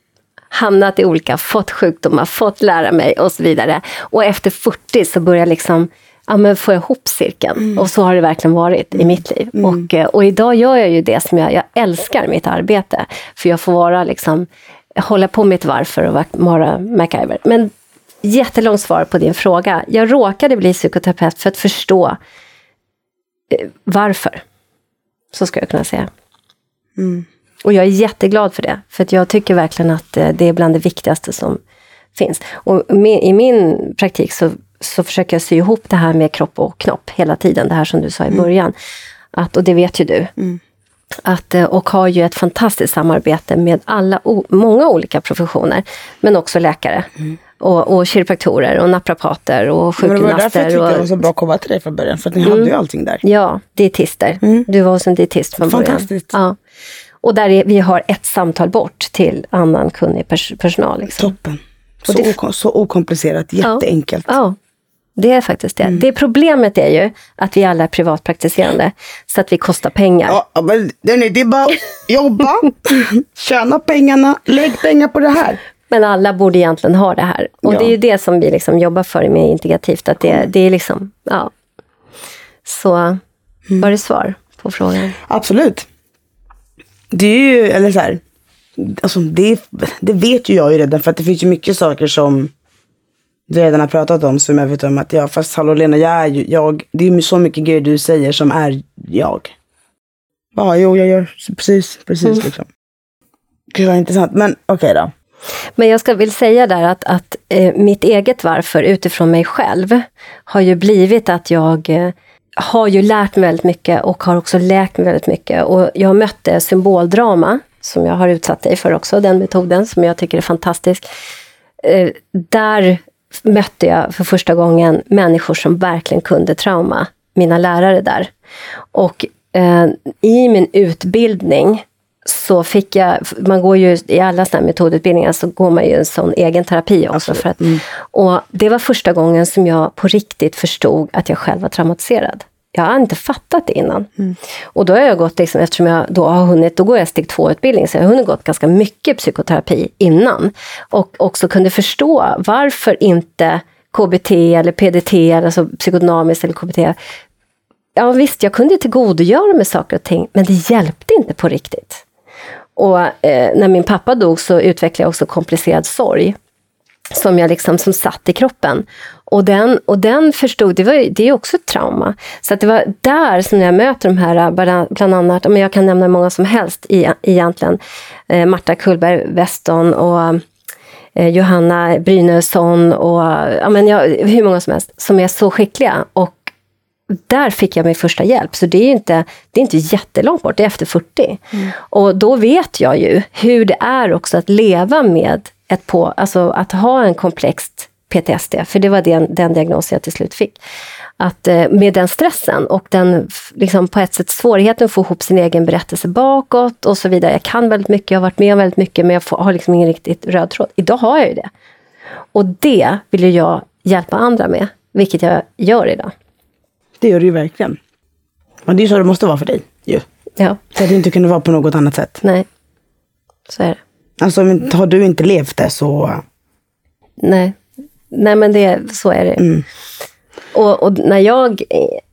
hamnat i olika, fått sjukdomar, fått lära mig och så vidare. Och efter 40 så börjar liksom ja, men få ihop cirkeln. Och så har det verkligen varit i mitt liv. Och, eh, och idag gör jag ju det som jag, jag älskar mitt arbete. För jag får vara liksom, hålla på mitt varför och vara MacGyver. Men jättelångt svar på din fråga. Jag råkade bli psykoterapeut för att förstå eh, varför. Så ska jag kunna säga. Och jag är jätteglad för det. För jag tycker verkligen att eh, det är bland det viktigaste som finns. Och i min praktik så, så försöker jag sy ihop det här med kropp och knopp hela tiden. Det här som du sa i början. Att, och det vet ju du. Att, eh, och har ju ett fantastiskt samarbete med alla, många olika professioner. Men också läkare. Och, och kiropraktorer och naprapater och Men det var därför jag sjukgymnaster. tyckte det var så bra att komma till dig från början. För att ni hade ju allting där. ja, dietister. Du var hos en dietist från början. Fantastiskt. Ja. Och där är, vi har ett samtal bort till annan kunnig pers- personal. Liksom. Toppen. Så, det- oko- så okomplicerat, jätteenkelt. Ja, det är faktiskt det. Det problemet är ju att vi alla är privatpraktiserande, så att vi kostar pengar. Ja, ja, men det är bara jobba, tjäna pengarna, lägg pengar på det här. Men alla borde egentligen ha det här. Och Ja. det är ju det som vi liksom jobbar för med integrativt. Att det, det är liksom, ja. Så var det svar på frågan? Absolut. Det är ju, eller så här, alltså det, det vet ju jag ju redan för att det finns ju mycket saker som vi redan har pratat om som jag vet om att ja fast hallå Lena, jag är ju, jag, det är ju så mycket grejer du säger som är jag. Ja, jo jag gör precis, precis liksom. Gud vad intressant, men okej då. Men jag ska vill säga där att, att eh, mitt eget varför utifrån mig själv har ju blivit att jag eh, har ju lärt mig väldigt mycket och har också läkt mig väldigt mycket. Och jag mötte symboldrama, som jag har utsatt dig för också, den metoden som jag tycker är fantastisk. Eh, där mötte jag för första gången människor som verkligen kunde trauma, mina lärare där. Och eh, i min utbildning så fick jag, man går ju i alla sådana metodutbildningar så går man ju en sån egen terapi också. För att, Och det var första gången som jag på riktigt förstod att jag själv var traumatiserad. Jag har inte fattat det innan. Och då har jag gått, liksom, eftersom jag då har hunnit, då går jag steg två-utbildning, så jag har hunnit gått ganska mycket psykoterapi innan. Och också kunde förstå varför inte KBT eller PDT, alltså psykodynamiskt eller KBT, ja visst, jag kunde tillgodogöra mig saker och ting, men det hjälpte inte på riktigt. Och eh, när min pappa dog så utvecklade jag också komplicerad sorg. Som jag liksom, som satt i kroppen. Och den, och den förstod, det, var, det är ju också ett trauma. Så att det var där som jag möter de här, eh, bland annat, men jag kan nämna många som helst egentligen. Eh, Marta Kullberg Weston och eh, Johanna Brynässon och ja, men jag, hur många som helst, som är så skickliga. Och där fick jag min första hjälp. Så det är inte, det är inte jättelångt bort, det är efter 40. Och då vet jag ju hur det är också att leva med ett på, alltså att ha en komplext PTSD, för det var den, den diagnos jag till slut fick. Att eh, med den stressen och den liksom på ett sätt svårigheten att få ihop sin egen berättelse bakåt och så vidare. Jag kan väldigt mycket, jag har varit med om väldigt mycket, men jag får, har liksom ingen riktigt röd tråd. Idag har jag ju det. Och det vill jag hjälpa andra med, vilket jag gör idag. Det gör det ju verkligen. Och det är ju så det måste vara för dig ju. Ja, Det hade inte kunnat vara på något annat sätt. nej. Så är det. Alltså men har du inte levt det så... Nej, nej men det, så är det. Och, och när jag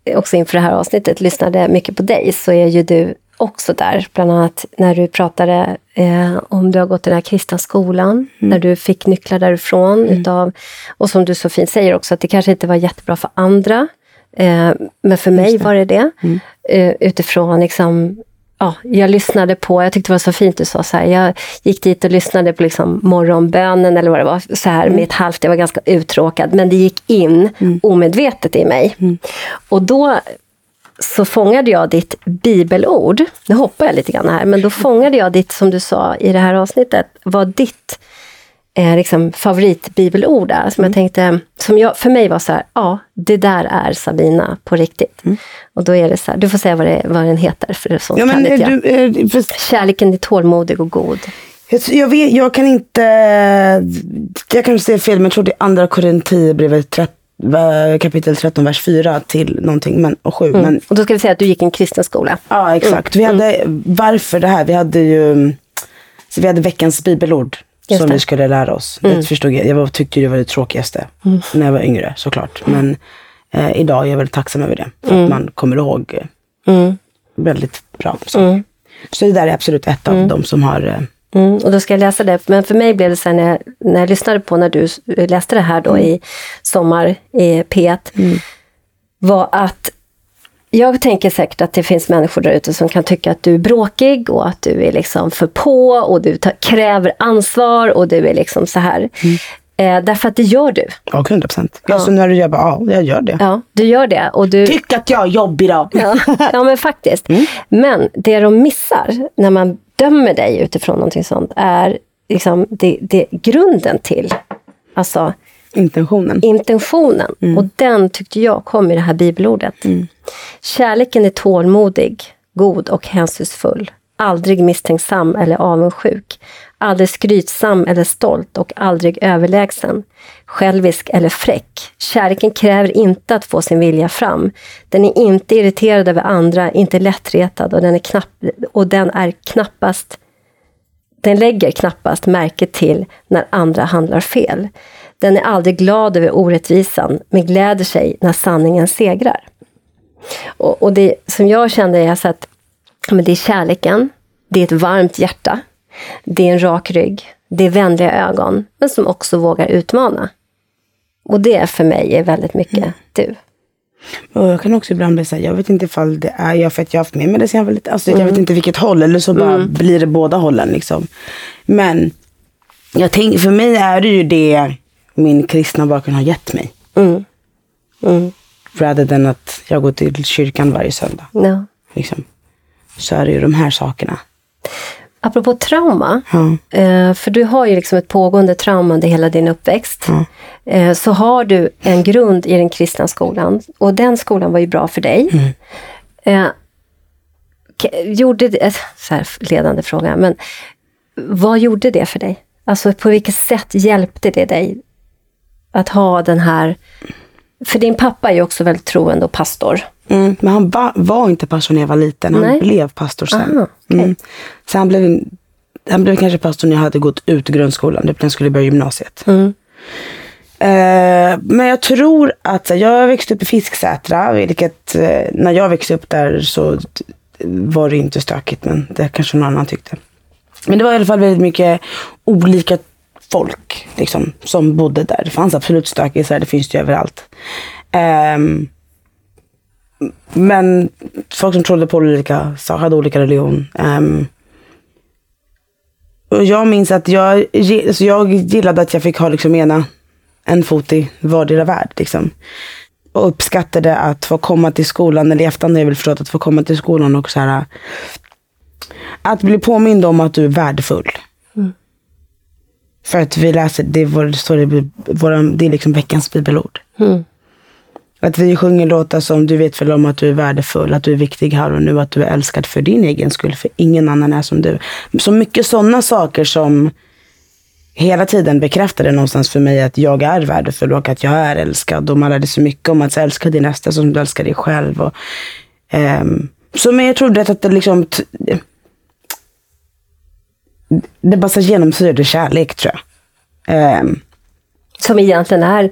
eh, också inför det här avsnittet lyssnade mycket på dig så är ju du också där. Bland annat när du pratade eh, om du har gått i den här kristna skolan, när du fick nycklar därifrån. Utav, och som du så fint säger också, att det kanske inte var jättebra för andra. Eh, men för mig var det det. Eh, utifrån liksom ja, jag lyssnade på, jag tyckte det var så fint du sa så här, jag gick dit och lyssnade på liksom morgonbönen eller vad det var, så här med ett halvt, jag var ganska uttråkad, men det gick in omedvetet i mig. Och då så fångade jag ditt bibelord, nu hoppar jag lite grann här, men då fångade jag ditt, som du sa i det här avsnittet, vad ditt eh, liksom favoritbibelord är. Som jag tänkte, som jag, för mig var så här, ja, det där är Sabina på riktigt. Och då är det så här, du får säga vad, det, vad den heter, för sånt Ja, men kan inte jag. du, eh, för, Kärleken är tålmodig och god. jag, vet, jag kan inte... Jag kanske säger fel, men jag tror det är andra Korinthierbrevet 13 kapitel 13, vers 4 till någonting, men, och 7. Men Och då ska vi säga att du gick i en kristen skola. Ja, exakt. Vi hade, varför det här? Vi hade ju vi hade veckans bibelord Just som det. vi skulle lära oss. Det förstod jag. Jag tyckte det var det tråkigaste när jag var yngre såklart. Men eh, idag. Jag är väldigt tacksam över det. För att man kommer ihåg eh, Mm. väldigt bra saker. Så det där är absolut ett av de som har... Eh, Mm, och då ska jag läsa det. Men för mig blev det så när jag, när jag lyssnade på när du läste det här då i Sommar i P1. Var att jag tänker säkert att det finns människor där ute som kan tycka att du är bråkig och att du är liksom för på och du tar, kräver ansvar och du är liksom så här. Eh, därför att det gör du. ja, 100 procent. Ja. Så när du gör bara, ja, jag gör det. Ja, du gör det. Och du, Tyck att jag är jobbig då. Ja, ja men faktiskt. Men det de missar när man dömer dig utifrån någonting sånt är liksom det, det grunden till alltså Intentionen. intentionen. Och den tyckte jag kom i det här bibelordet. Kärleken är tålmodig, god och hänsynsfull. Aldrig misstänksam eller avundsjuk. Aldrig skrytsam eller stolt och aldrig överlägsen. Självisk eller fräck. Kärleken kräver inte att få sin vilja fram. Den är inte irriterad över andra, inte lättretad och den är, knapp, och den är knappast den lägger knappast märke till när andra handlar fel. Den är aldrig glad över orättvisan, men gläder sig när sanningen segrar. Och, och det som jag kände är så att men det är kärleken, det är ett varmt hjärta, det är en rak rygg, det är vänliga ögon, men som också vågar utmana. Och det för mig är väldigt mycket du. Och jag kan också ibland bli så här, jag vet inte ifall det är jag för att jag har haft med mig det sen jag var lite, alltså jag vet inte vilket håll eller så bara blir det båda hållen liksom. Men jag tänker, för mig är det ju det min kristna bakgrund har gett mig. Mm. Mm. Rather than att jag går till kyrkan varje söndag. Ja. Liksom. Så är det ju de här sakerna. Apropå trauma, eh, för du har ju liksom ett pågående trauma under hela din uppväxt. Eh, så har du en grund i den kristna skolan och den skolan var ju bra för dig. Eh, k- gjorde det, eh, så här ledande fråga, men vad gjorde det för dig? Alltså på vilket sätt hjälpte det dig att ha den här... För din pappa är ju också väldigt troende och pastor. Mm, men han va, var inte pastor när jag var liten. Han Nej. blev pastor sen. Aha, okej. mm. Så han blev, han blev kanske pastor när jag hade gått ut grundskolan. Typ när jag skulle börja gymnasiet. Mm. Eh, men jag tror att jag växte upp i Fisksätra. Vilket eh, när jag växte upp där så var det inte stökigt. Men det kanske någon annan tyckte. Men det var i alla fall väldigt mycket olika folk liksom, som bodde där. Det fanns absolut stökisar, det finns det ju överallt. Um, men folk som trodde på olika saker, hade olika religion. Um, och jag minns att jag, så alltså, jag gillade att jag fick ha liksom ena, en fot i vardera värld. Liksom. Och uppskattade att få komma till skolan, eller i efterhand har jag väl förstått att få komma till skolan och så här. Att bli påmind om att du är värdefull. För att vi läser, det, är vår, står i våra, det är liksom veckans bibelord. Mm. Att vi sjunger låtar som du vet väl om att du är värdefull, att du är viktig här och nu, att du är älskad för din egen skull, för ingen annan är som du. Så mycket sådana saker som hela tiden bekräftade någonstans för mig att jag är värdefull och att jag är älskad. Och man lärde sig mycket om att älska din nästa som du älskar dig själv. Och, ehm, så men jag trodde att det liksom t- det bara genomsyrade kärlek tror jag. Ehm, Som egentligen är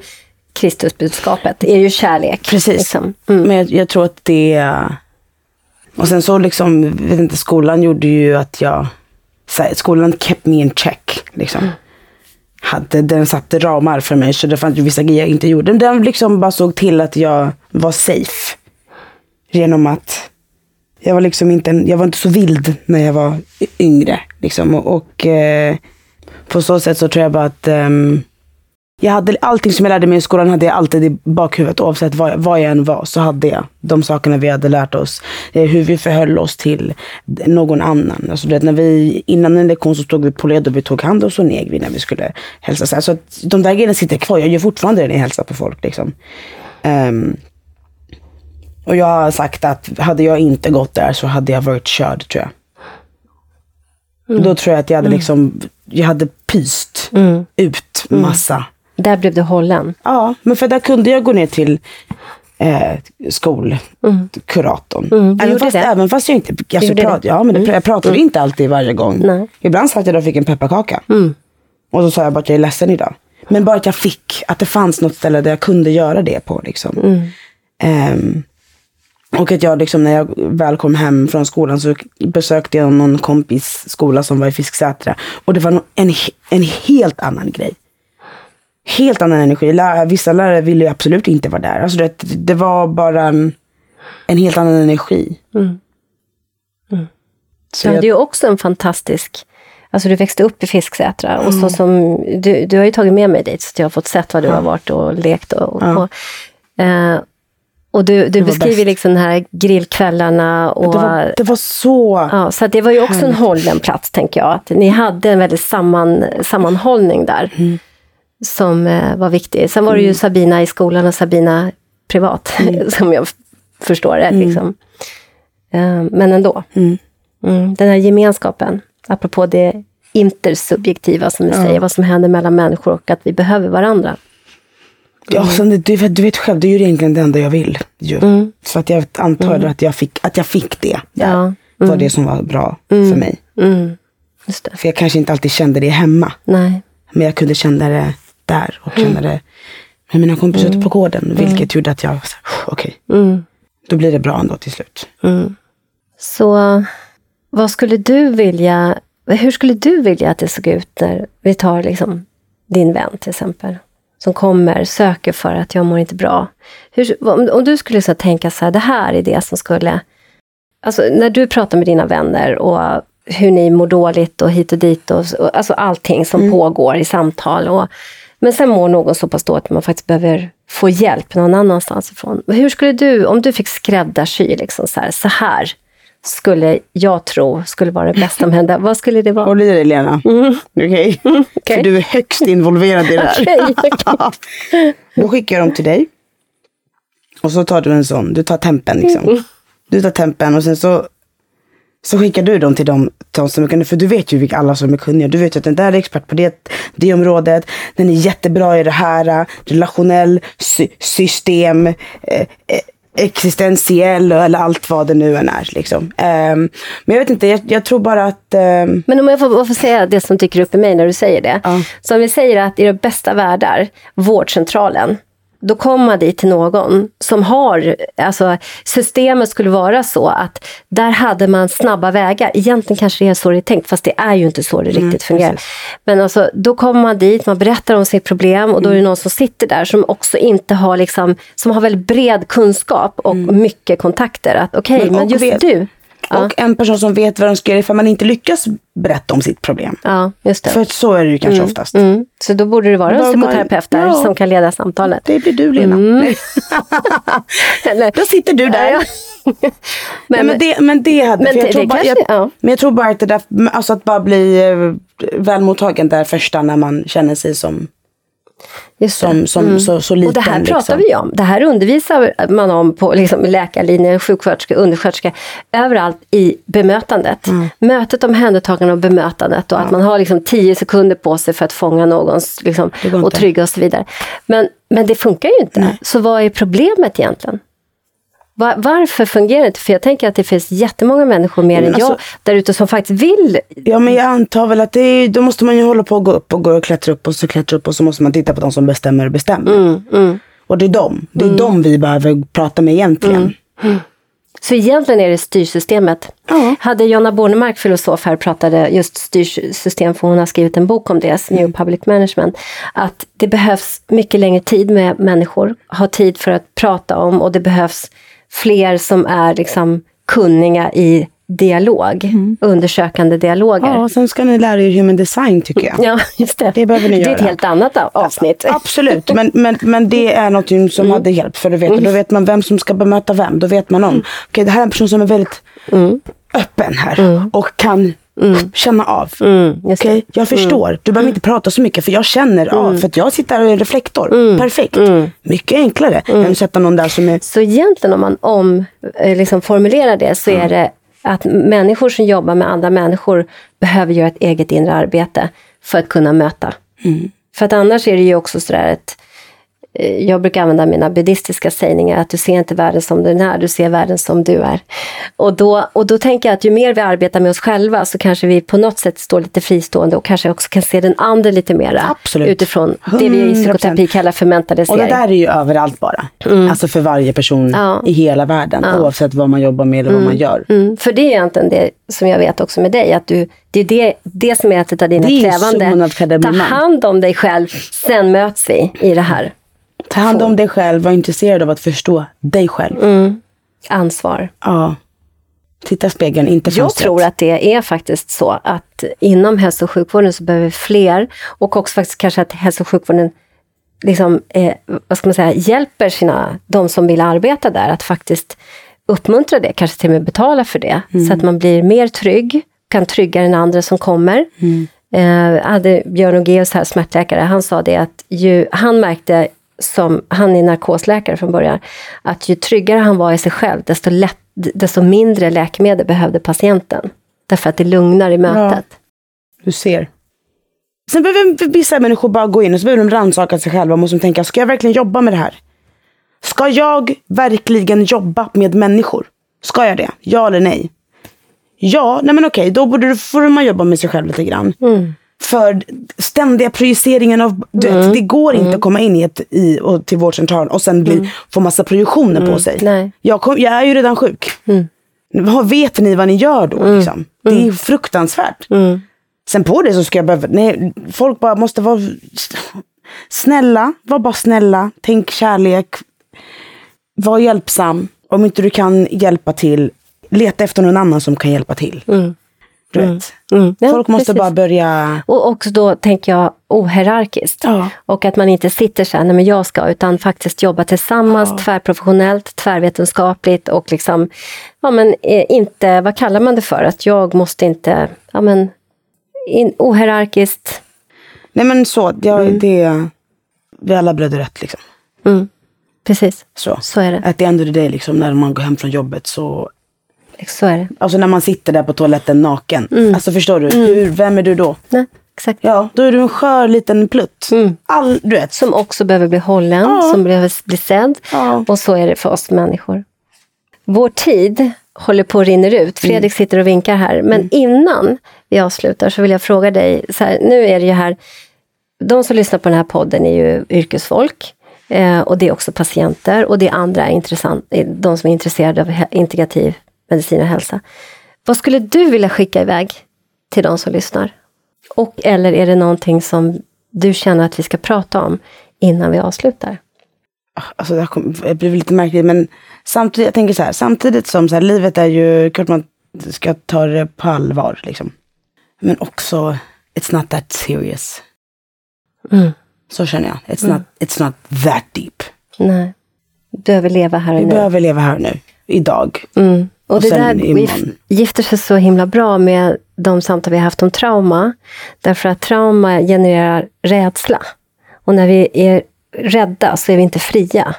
Kristusbudskapet, är ju kärlek. Precis. Liksom. Mm. Men jag, jag tror att det... Och sen så liksom, vet inte, skolan gjorde ju att jag... Här, skolan kept me in check. Liksom. Hade, den satte ramar för mig, så det fanns ju vissa grejer jag inte gjorde. Men den liksom bara såg till att jag var safe. Genom att jag var liksom inte, en, jag var inte så vild när jag var yngre. Liksom. Och, och eh, på så sätt så tror jag bara att eh, jag hade allting som jag lärde mig i skolan hade jag alltid i bakhuvudet. Oavsett vad, vad jag än var så hade jag de sakerna vi hade lärt oss. Eh, hur vi förhöll oss till någon annan. Alltså, vet, när vi, innan en lektion så stod vi på led och vi tog hand och så neg vi när vi skulle hälsa. Så, här. så att de där grejerna sitter kvar. Jag gör fortfarande det när jag hälsar på folk. Liksom. Ehm, och jag har sagt att hade jag inte gått där så hade jag varit körd tror jag. Då tror jag att jag hade liksom, jag hade pyst ut massa. Där blev du hållen. Ja, men för där kunde jag gå ner till eh, skolkuratorn. Mm, du även, fast, även fast jag inte alltså, prat, det. Mm. ja, men det, jag pratade inte alltid varje gång. Nej. Ibland satt jag där och fick en pepparkaka. Mm. Och så sa jag bara att jag är ledsen idag. Men bara att jag fick, att det fanns något ställe där jag kunde göra det på. Liksom. Mm. Och att jag liksom, när jag väl kom hem från skolan så besökte jag någon kompis skola som var i Fisksätra. Och det var en, en helt annan grej. Helt annan energi. Lä- Vissa lärare ville ju absolut inte vara där. Alltså det, det var bara en, en helt annan energi. Så Du hade jag, ju också en fantastisk... Alltså du växte upp i Fisksätra och så som, du, du har ju tagit med mig dit så att jag har fått sett vad du har varit och lekt och... Ja. och, eh, och du, du beskriver bäst. liksom de här grillkvällarna och... det, var, det var så... Ja, så det var ju också en hållen plats, tänker jag. Att ni hade en väldigt samman, sammanhållning där, Mm. som eh, var viktig. Sen var det ju Sabina i skolan och Sabina privat, Mm. som jag förstår det. Liksom. Eh, men ändå. Mm. Mm, den här gemenskapen, apropå det intersubjektiva som du säger, vad som händer mellan människor och att vi behöver varandra. Ja, sen det, du, vet, du vet själv, det är ju egentligen det enda jag vill. Ju. Så att jag antar att, jag fick, att jag fick det. Där, Ja. var det som var bra för mig. Mm, det. För jag kanske inte alltid kände det hemma. Nej. Men jag kunde känna det där och känna det med mina kompisar ute på gården. Vilket gjorde att jag, okej, Mm. då blir det bra ändå till slut. Så vad skulle du vilja, hur skulle du vilja att det såg ut när vi tar liksom din vän till exempel, som kommer, söker för att jag mår inte bra. Hur, om, om du skulle så tänka så här, det här är det som skulle... Alltså när du pratar med dina vänner och hur ni mår dåligt och hit och dit, och, och, alltså allting som pågår i samtal. Och, men sen mår någon så pass dåligt att man faktiskt behöver få hjälp någon annanstans ifrån. Hur skulle du, om du fick skräddarsy, liksom så, här, så här skulle jag tro skulle vara det bästa som hände. Vad skulle det vara? Håll i dig Lena. Okej? Okej. För du är högst involverad i det här. Okej, Då skickar jag dem till dig. Och så tar du en sån, du tar tempen liksom. Du tar tempen och sen så, så skickar du dem till dem, till som är kunniga. För du vet ju vilka alla som är kunniga. Du vet ju att den där är expert på det, det området. Den är jättebra i det här. Relationell, sy- system, eh, eh, existentiell eller allt vad det nu än är. Liksom. Ehm, men jag vet inte, jag, jag tror bara att... ehm, Men om jag får, får säga det som dyker upp i mig när du säger det. Ja. Så om vi säger att i de bästa världar, vårdcentralen, då kommer man dit till någon som har, alltså systemet skulle vara så att där hade man snabba vägar. Egentligen kanske det är så det är tänkt, fast det är ju inte så det riktigt fungerar. Men alltså, då kommer man dit, man berättar om sitt problem och då är det någon som sitter där som också inte har liksom, som har väldigt bred kunskap och mycket kontakter. Att okej, Men- men, och just vet- du. Ja, Och en person som vet vad de ska göra ifall man inte lyckas berätta om sitt problem. ja, just det. För så är det ju kanske oftast. Mm. Så då borde det vara en psykoterapeut där ja. som kan leda samtalet. Det blir du Lena. Mm. Då sitter du där. Ja. Men, Nej, men, det, men det hade... men jag det- tror det bara, kanske- jag, ja. Men jag tror bara att det där, alltså att bara bli eh, välmottagen där första när man känner sig som, som, som så, så liten. Och det här pratar liksom. vi om. Det här undervisar man om på liksom, läkarlinjen, sjuksköterska, undersköterska, överallt i bemötandet. Mm. Mötet, omhändertagande och bemötandet och att man har liksom tio sekunder på sig för att fånga någons liksom, och trygga och så vidare. Men, men det funkar ju inte. Så vad är problemet egentligen? Va- Varför fungerar det inte? För jag tänker att det finns jättemånga människor mer Men än jag alltså- där ute som faktiskt vill Ja men jag antar väl att det är, då måste man ju hålla på och gå upp och gå och klättra upp och så klättra upp och så måste man titta på de som bestämmer och bestämmer. Mm, Och det är dem. Det är dem vi behöver prata med egentligen. Så egentligen är det styrsystemet. Ja. Hade Jonna Bornemark, filosof, här pratade just styrsystem, för hon har skrivit en bok om det, New Public Management, att det behövs mycket längre tid med människor, ha tid för att prata om och det behövs fler som är liksom kunniga i dialog, undersökande dialoger. Ja, sen ska ni lära er human design tycker jag. Ja, just det. Det behöver ni Det är ett göra. helt annat av- avsnitt. Absolut, men, men, men det är någonting som hade hjälpt. För då vet, då vet man vem som ska bemöta vem. Då vet man om, okej det här är en person som är väldigt öppen här och kan känna av. Mm. Okej, jag förstår. Du behöver inte prata så mycket för jag känner av. För att jag sitter här och är reflektor. Perfekt. Mycket enklare än att sätta någon där som är... Så egentligen om man om, eh, liksom formulerar det så är det att människor som jobbar med andra människor behöver göra ett eget inre arbete för att kunna möta. För att annars är det ju också sådär att jag brukar använda mina buddhistiska sägningar, att du ser inte världen som den är, du ser världen som du är. Och då, och då tänker jag att ju mer vi arbetar med oss själva så kanske vi på något sätt står lite fristående och kanske också kan se den andra lite. Absolut. Utifrån det vi i 100%. psykoterapi kallar för Och det mentalisering. där är ju överallt bara. Alltså för varje person Ja. i hela världen. Oavsett vad man jobbar med eller vad man gör. Mm, för det är egentligen det som jag vet också med dig, att du, det är det, det som är ett av dina krävande. Ta hand om dig själv, sen möts vi i det här. Ta hand om dig själv, var intresserad av att förstå dig själv. Mm. Ansvar. Ja. Titta i spegeln, inte Jag fönstret. tror att det är faktiskt så att inom hälso och sjukvården så behöver vi fler och också faktiskt kanske att hälso och sjukvården liksom, eh, vad ska man säga, hjälper sina, de som vill arbeta där att faktiskt uppmuntra det, kanske till och med betala för det. Så att man blir mer trygg, kan trygga den andra som kommer. Eh, hade Björn Ågeus här, smärtläkare, han sa det att ju, han märkte som, han är narkosläkare från början, att ju tryggare han var i sig själv, desto, lätt, desto mindre läkemedel behövde patienten. Därför att det lugnar i mötet. Du ser. Sen behöver vissa människor bara gå in och så behöver de rannsaka sig själva och måste tänka, ska jag verkligen jobba med det här? Ska jag verkligen jobba med människor? Ska jag det? Ja eller nej? Ja, nej men okej, då borde, får man jobba med sig själv lite grann. För ständiga projiceringen av, du vet, det går inte att komma in i ett, i, och, till vårdcentralen och sen bli, få massa projektioner på sig. Nej. Jag, kom, jag är ju redan sjuk. Vad Vet ni vad ni gör då? Liksom? Det är fruktansvärt. Sen på det så ska jag behöva, nej, folk bara måste vara snälla, var bara snälla, tänk kärlek, var hjälpsam. Om inte du kan hjälpa till, leta efter någon annan som kan hjälpa till. Du vet. Mm. Ja, Folk måste precis. bara börja, Och också då tänker jag ohierarkiskt. Ja. Och att man inte sitter så här, nej men jag ska, utan faktiskt jobba tillsammans, tvärprofessionellt, tvärvetenskapligt och liksom, ja men eh, inte, vad kallar man det för? Att jag måste inte, ja men, in, ohierarkiskt. nej men så, ja, det, vi alla blöder rätt liksom. Mm. Precis, Så. så är det. At the end of the day, liksom, när man går hem från jobbet så Så är det. Alltså när man sitter där på toaletten naken. Mm. Alltså förstår du? Hur, vem är du då? Nej, exakt. Ja, då är du en skör liten plutt. All, du vet. Som också behöver bli hållen, Ja. som behöver bli sedd. Ja. Och så är det för oss människor. Vår tid håller på att rinna ut. Fredrik sitter och vinkar här. Men innan vi avslutar så vill jag fråga dig. Så här, nu är det ju här, de som lyssnar på den här podden är ju yrkesfolk. Eh, och det är också patienter och det är andra intressant, de som är intresserade av integrativ medicin och hälsa. Vad skulle du vilja skicka iväg till de som lyssnar? Och eller är det någonting som du känner att vi ska prata om innan vi avslutar? Alltså det, här kom, det blir lite märkligt men samtidigt, jag tänker så här, samtidigt som så här, livet är ju, klart man ska ta det på allvar liksom. Men också, it's not that serious. Mm. Så känner jag. It's, not, it's not that deep. Nej. Du behöver leva här och Vi nu. behöver leva här nu, idag. Mm. Och, Och det där imorgon. gifter sig så himla bra med de samtal vi har haft om trauma. Därför att trauma genererar rädsla. Och när vi är rädda så är vi inte fria.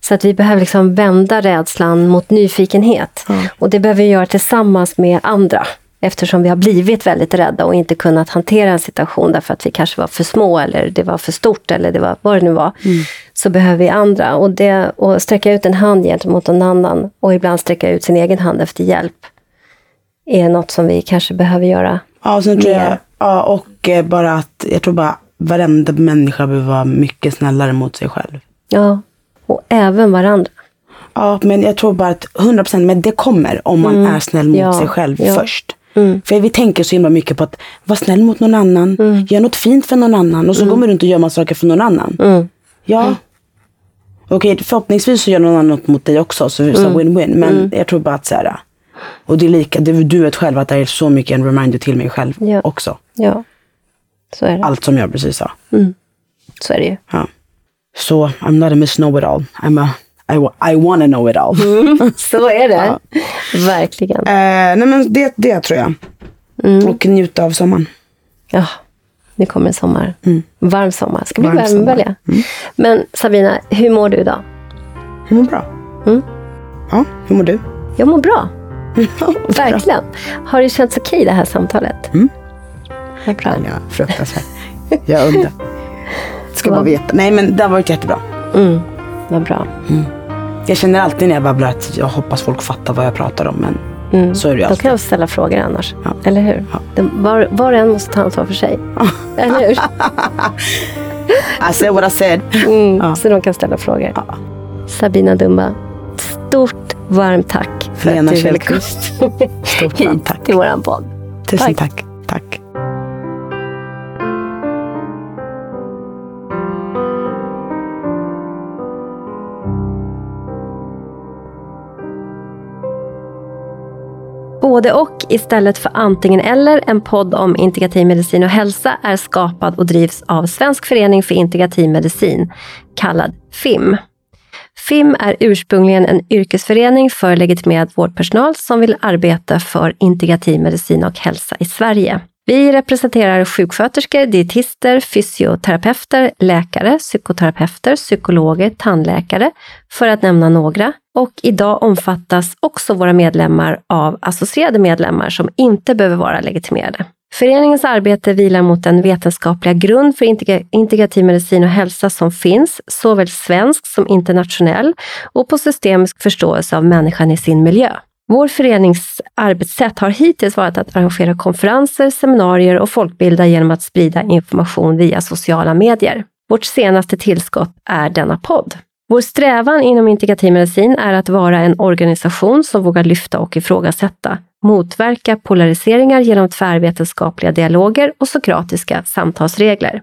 Så att vi behöver liksom vända rädslan mot nyfikenhet. Och det behöver vi göra tillsammans med andra. Eftersom vi har blivit väldigt rädda och inte kunnat hantera en situation därför att vi kanske var för små eller det var för stort eller det var vad det nu var. Så behöver vi andra. Och, det, och sträcka ut en hand gentemot någon annan och ibland sträcka ut sin egen hand efter hjälp är något som vi kanske behöver göra. Ja, och sen tror Mer. jag, ja, och eh, bara att, jag tror bara varenda människa behöver vara mycket snällare mot sig själv. Ja, och även varandra. Ja, men jag tror bara att 100% men det kommer om man är snäll mot Ja, sig själv ja. först. För vi tänker så himla mycket på att vara snäll mot någon annan, gör något fint för någon annan och så går man runt och gör massa saker för någon annan. Mm. Ja. Okej, förhoppningsvis så gör någon annan något mot dig också, så så win-win. Men jag tror bara att så här, och det är lika, det, du vet själv att det är så mycket en reminder till mig själv Ja. också. Ja, så är det. Allt som jag precis sa. Så är det ju. Ja. Så I'm not a miss know it all. I'm a, I, I wanna know it all. Så är det. Verkligen. Eh, nej men det, det tror jag. Och njuta av sommaren. Ja, nu kommer en sommar. Varm sommar. Ska bli Varm varm sommar. välja. Men Sabina, hur mår du idag? Hur mår bra? Ja, hur mår du? Jag mår bra. Verkligen. Har det känts okej det här samtalet? Mm. Vad bra. Ja, fruktansvärt. Jag undrar. Ska bara veta. Nej men det har varit jättebra. Mm. Vad bra. Jag känner alltid när jag babblar att jag hoppas folk fattar vad jag pratar om. Men Mm. så är det ju Då alltid. kan jag ställa frågor annars. Ja. Eller hur? Ja. Det- Var, var och en måste ta ansvar för sig. Eller hur? I said what I said. Mm. Ja. Så de kan ställa frågor. Ja. Sabina Dumba, stort varmt tack för Lena att du ville. Stort hit till våran podd. Tusen Tack. tack. Både och istället för antingen eller, en podd om integrativ medicin och hälsa är skapad och drivs av Svensk förening för integrativ medicin, kallad FIM. FIM är ursprungligen en yrkesförening för legitimerad vårdpersonal som vill arbeta för integrativ medicin och hälsa i Sverige. Vi representerar sjuksköterskor, dietister, fysioterapeuter, läkare, psykoterapeuter, psykologer, tandläkare, för att nämna några. Och idag omfattas också våra medlemmar av associerade medlemmar som inte behöver vara legitimerade. Föreningens arbete vilar mot den vetenskapliga grund för integrativ medicin och hälsa som finns, såväl svensk som internationell, och på systemisk förståelse av människan i sin miljö. Vår förenings arbetssätt har hittills varit att arrangera konferenser, seminarier och folkbilda genom att sprida information via sociala medier. Vårt senaste tillskott är denna podd. Vår strävan inom integrativ medicin är att vara en organisation som vågar lyfta och ifrågasätta, motverka polariseringar genom tvärvetenskapliga dialoger och sokratiska samtalsregler.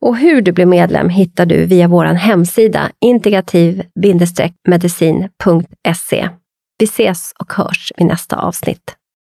Och hur du blir medlem hittar du via vår hemsida integrativ-medicin.se. Vi ses och hörs vid nästa avsnitt.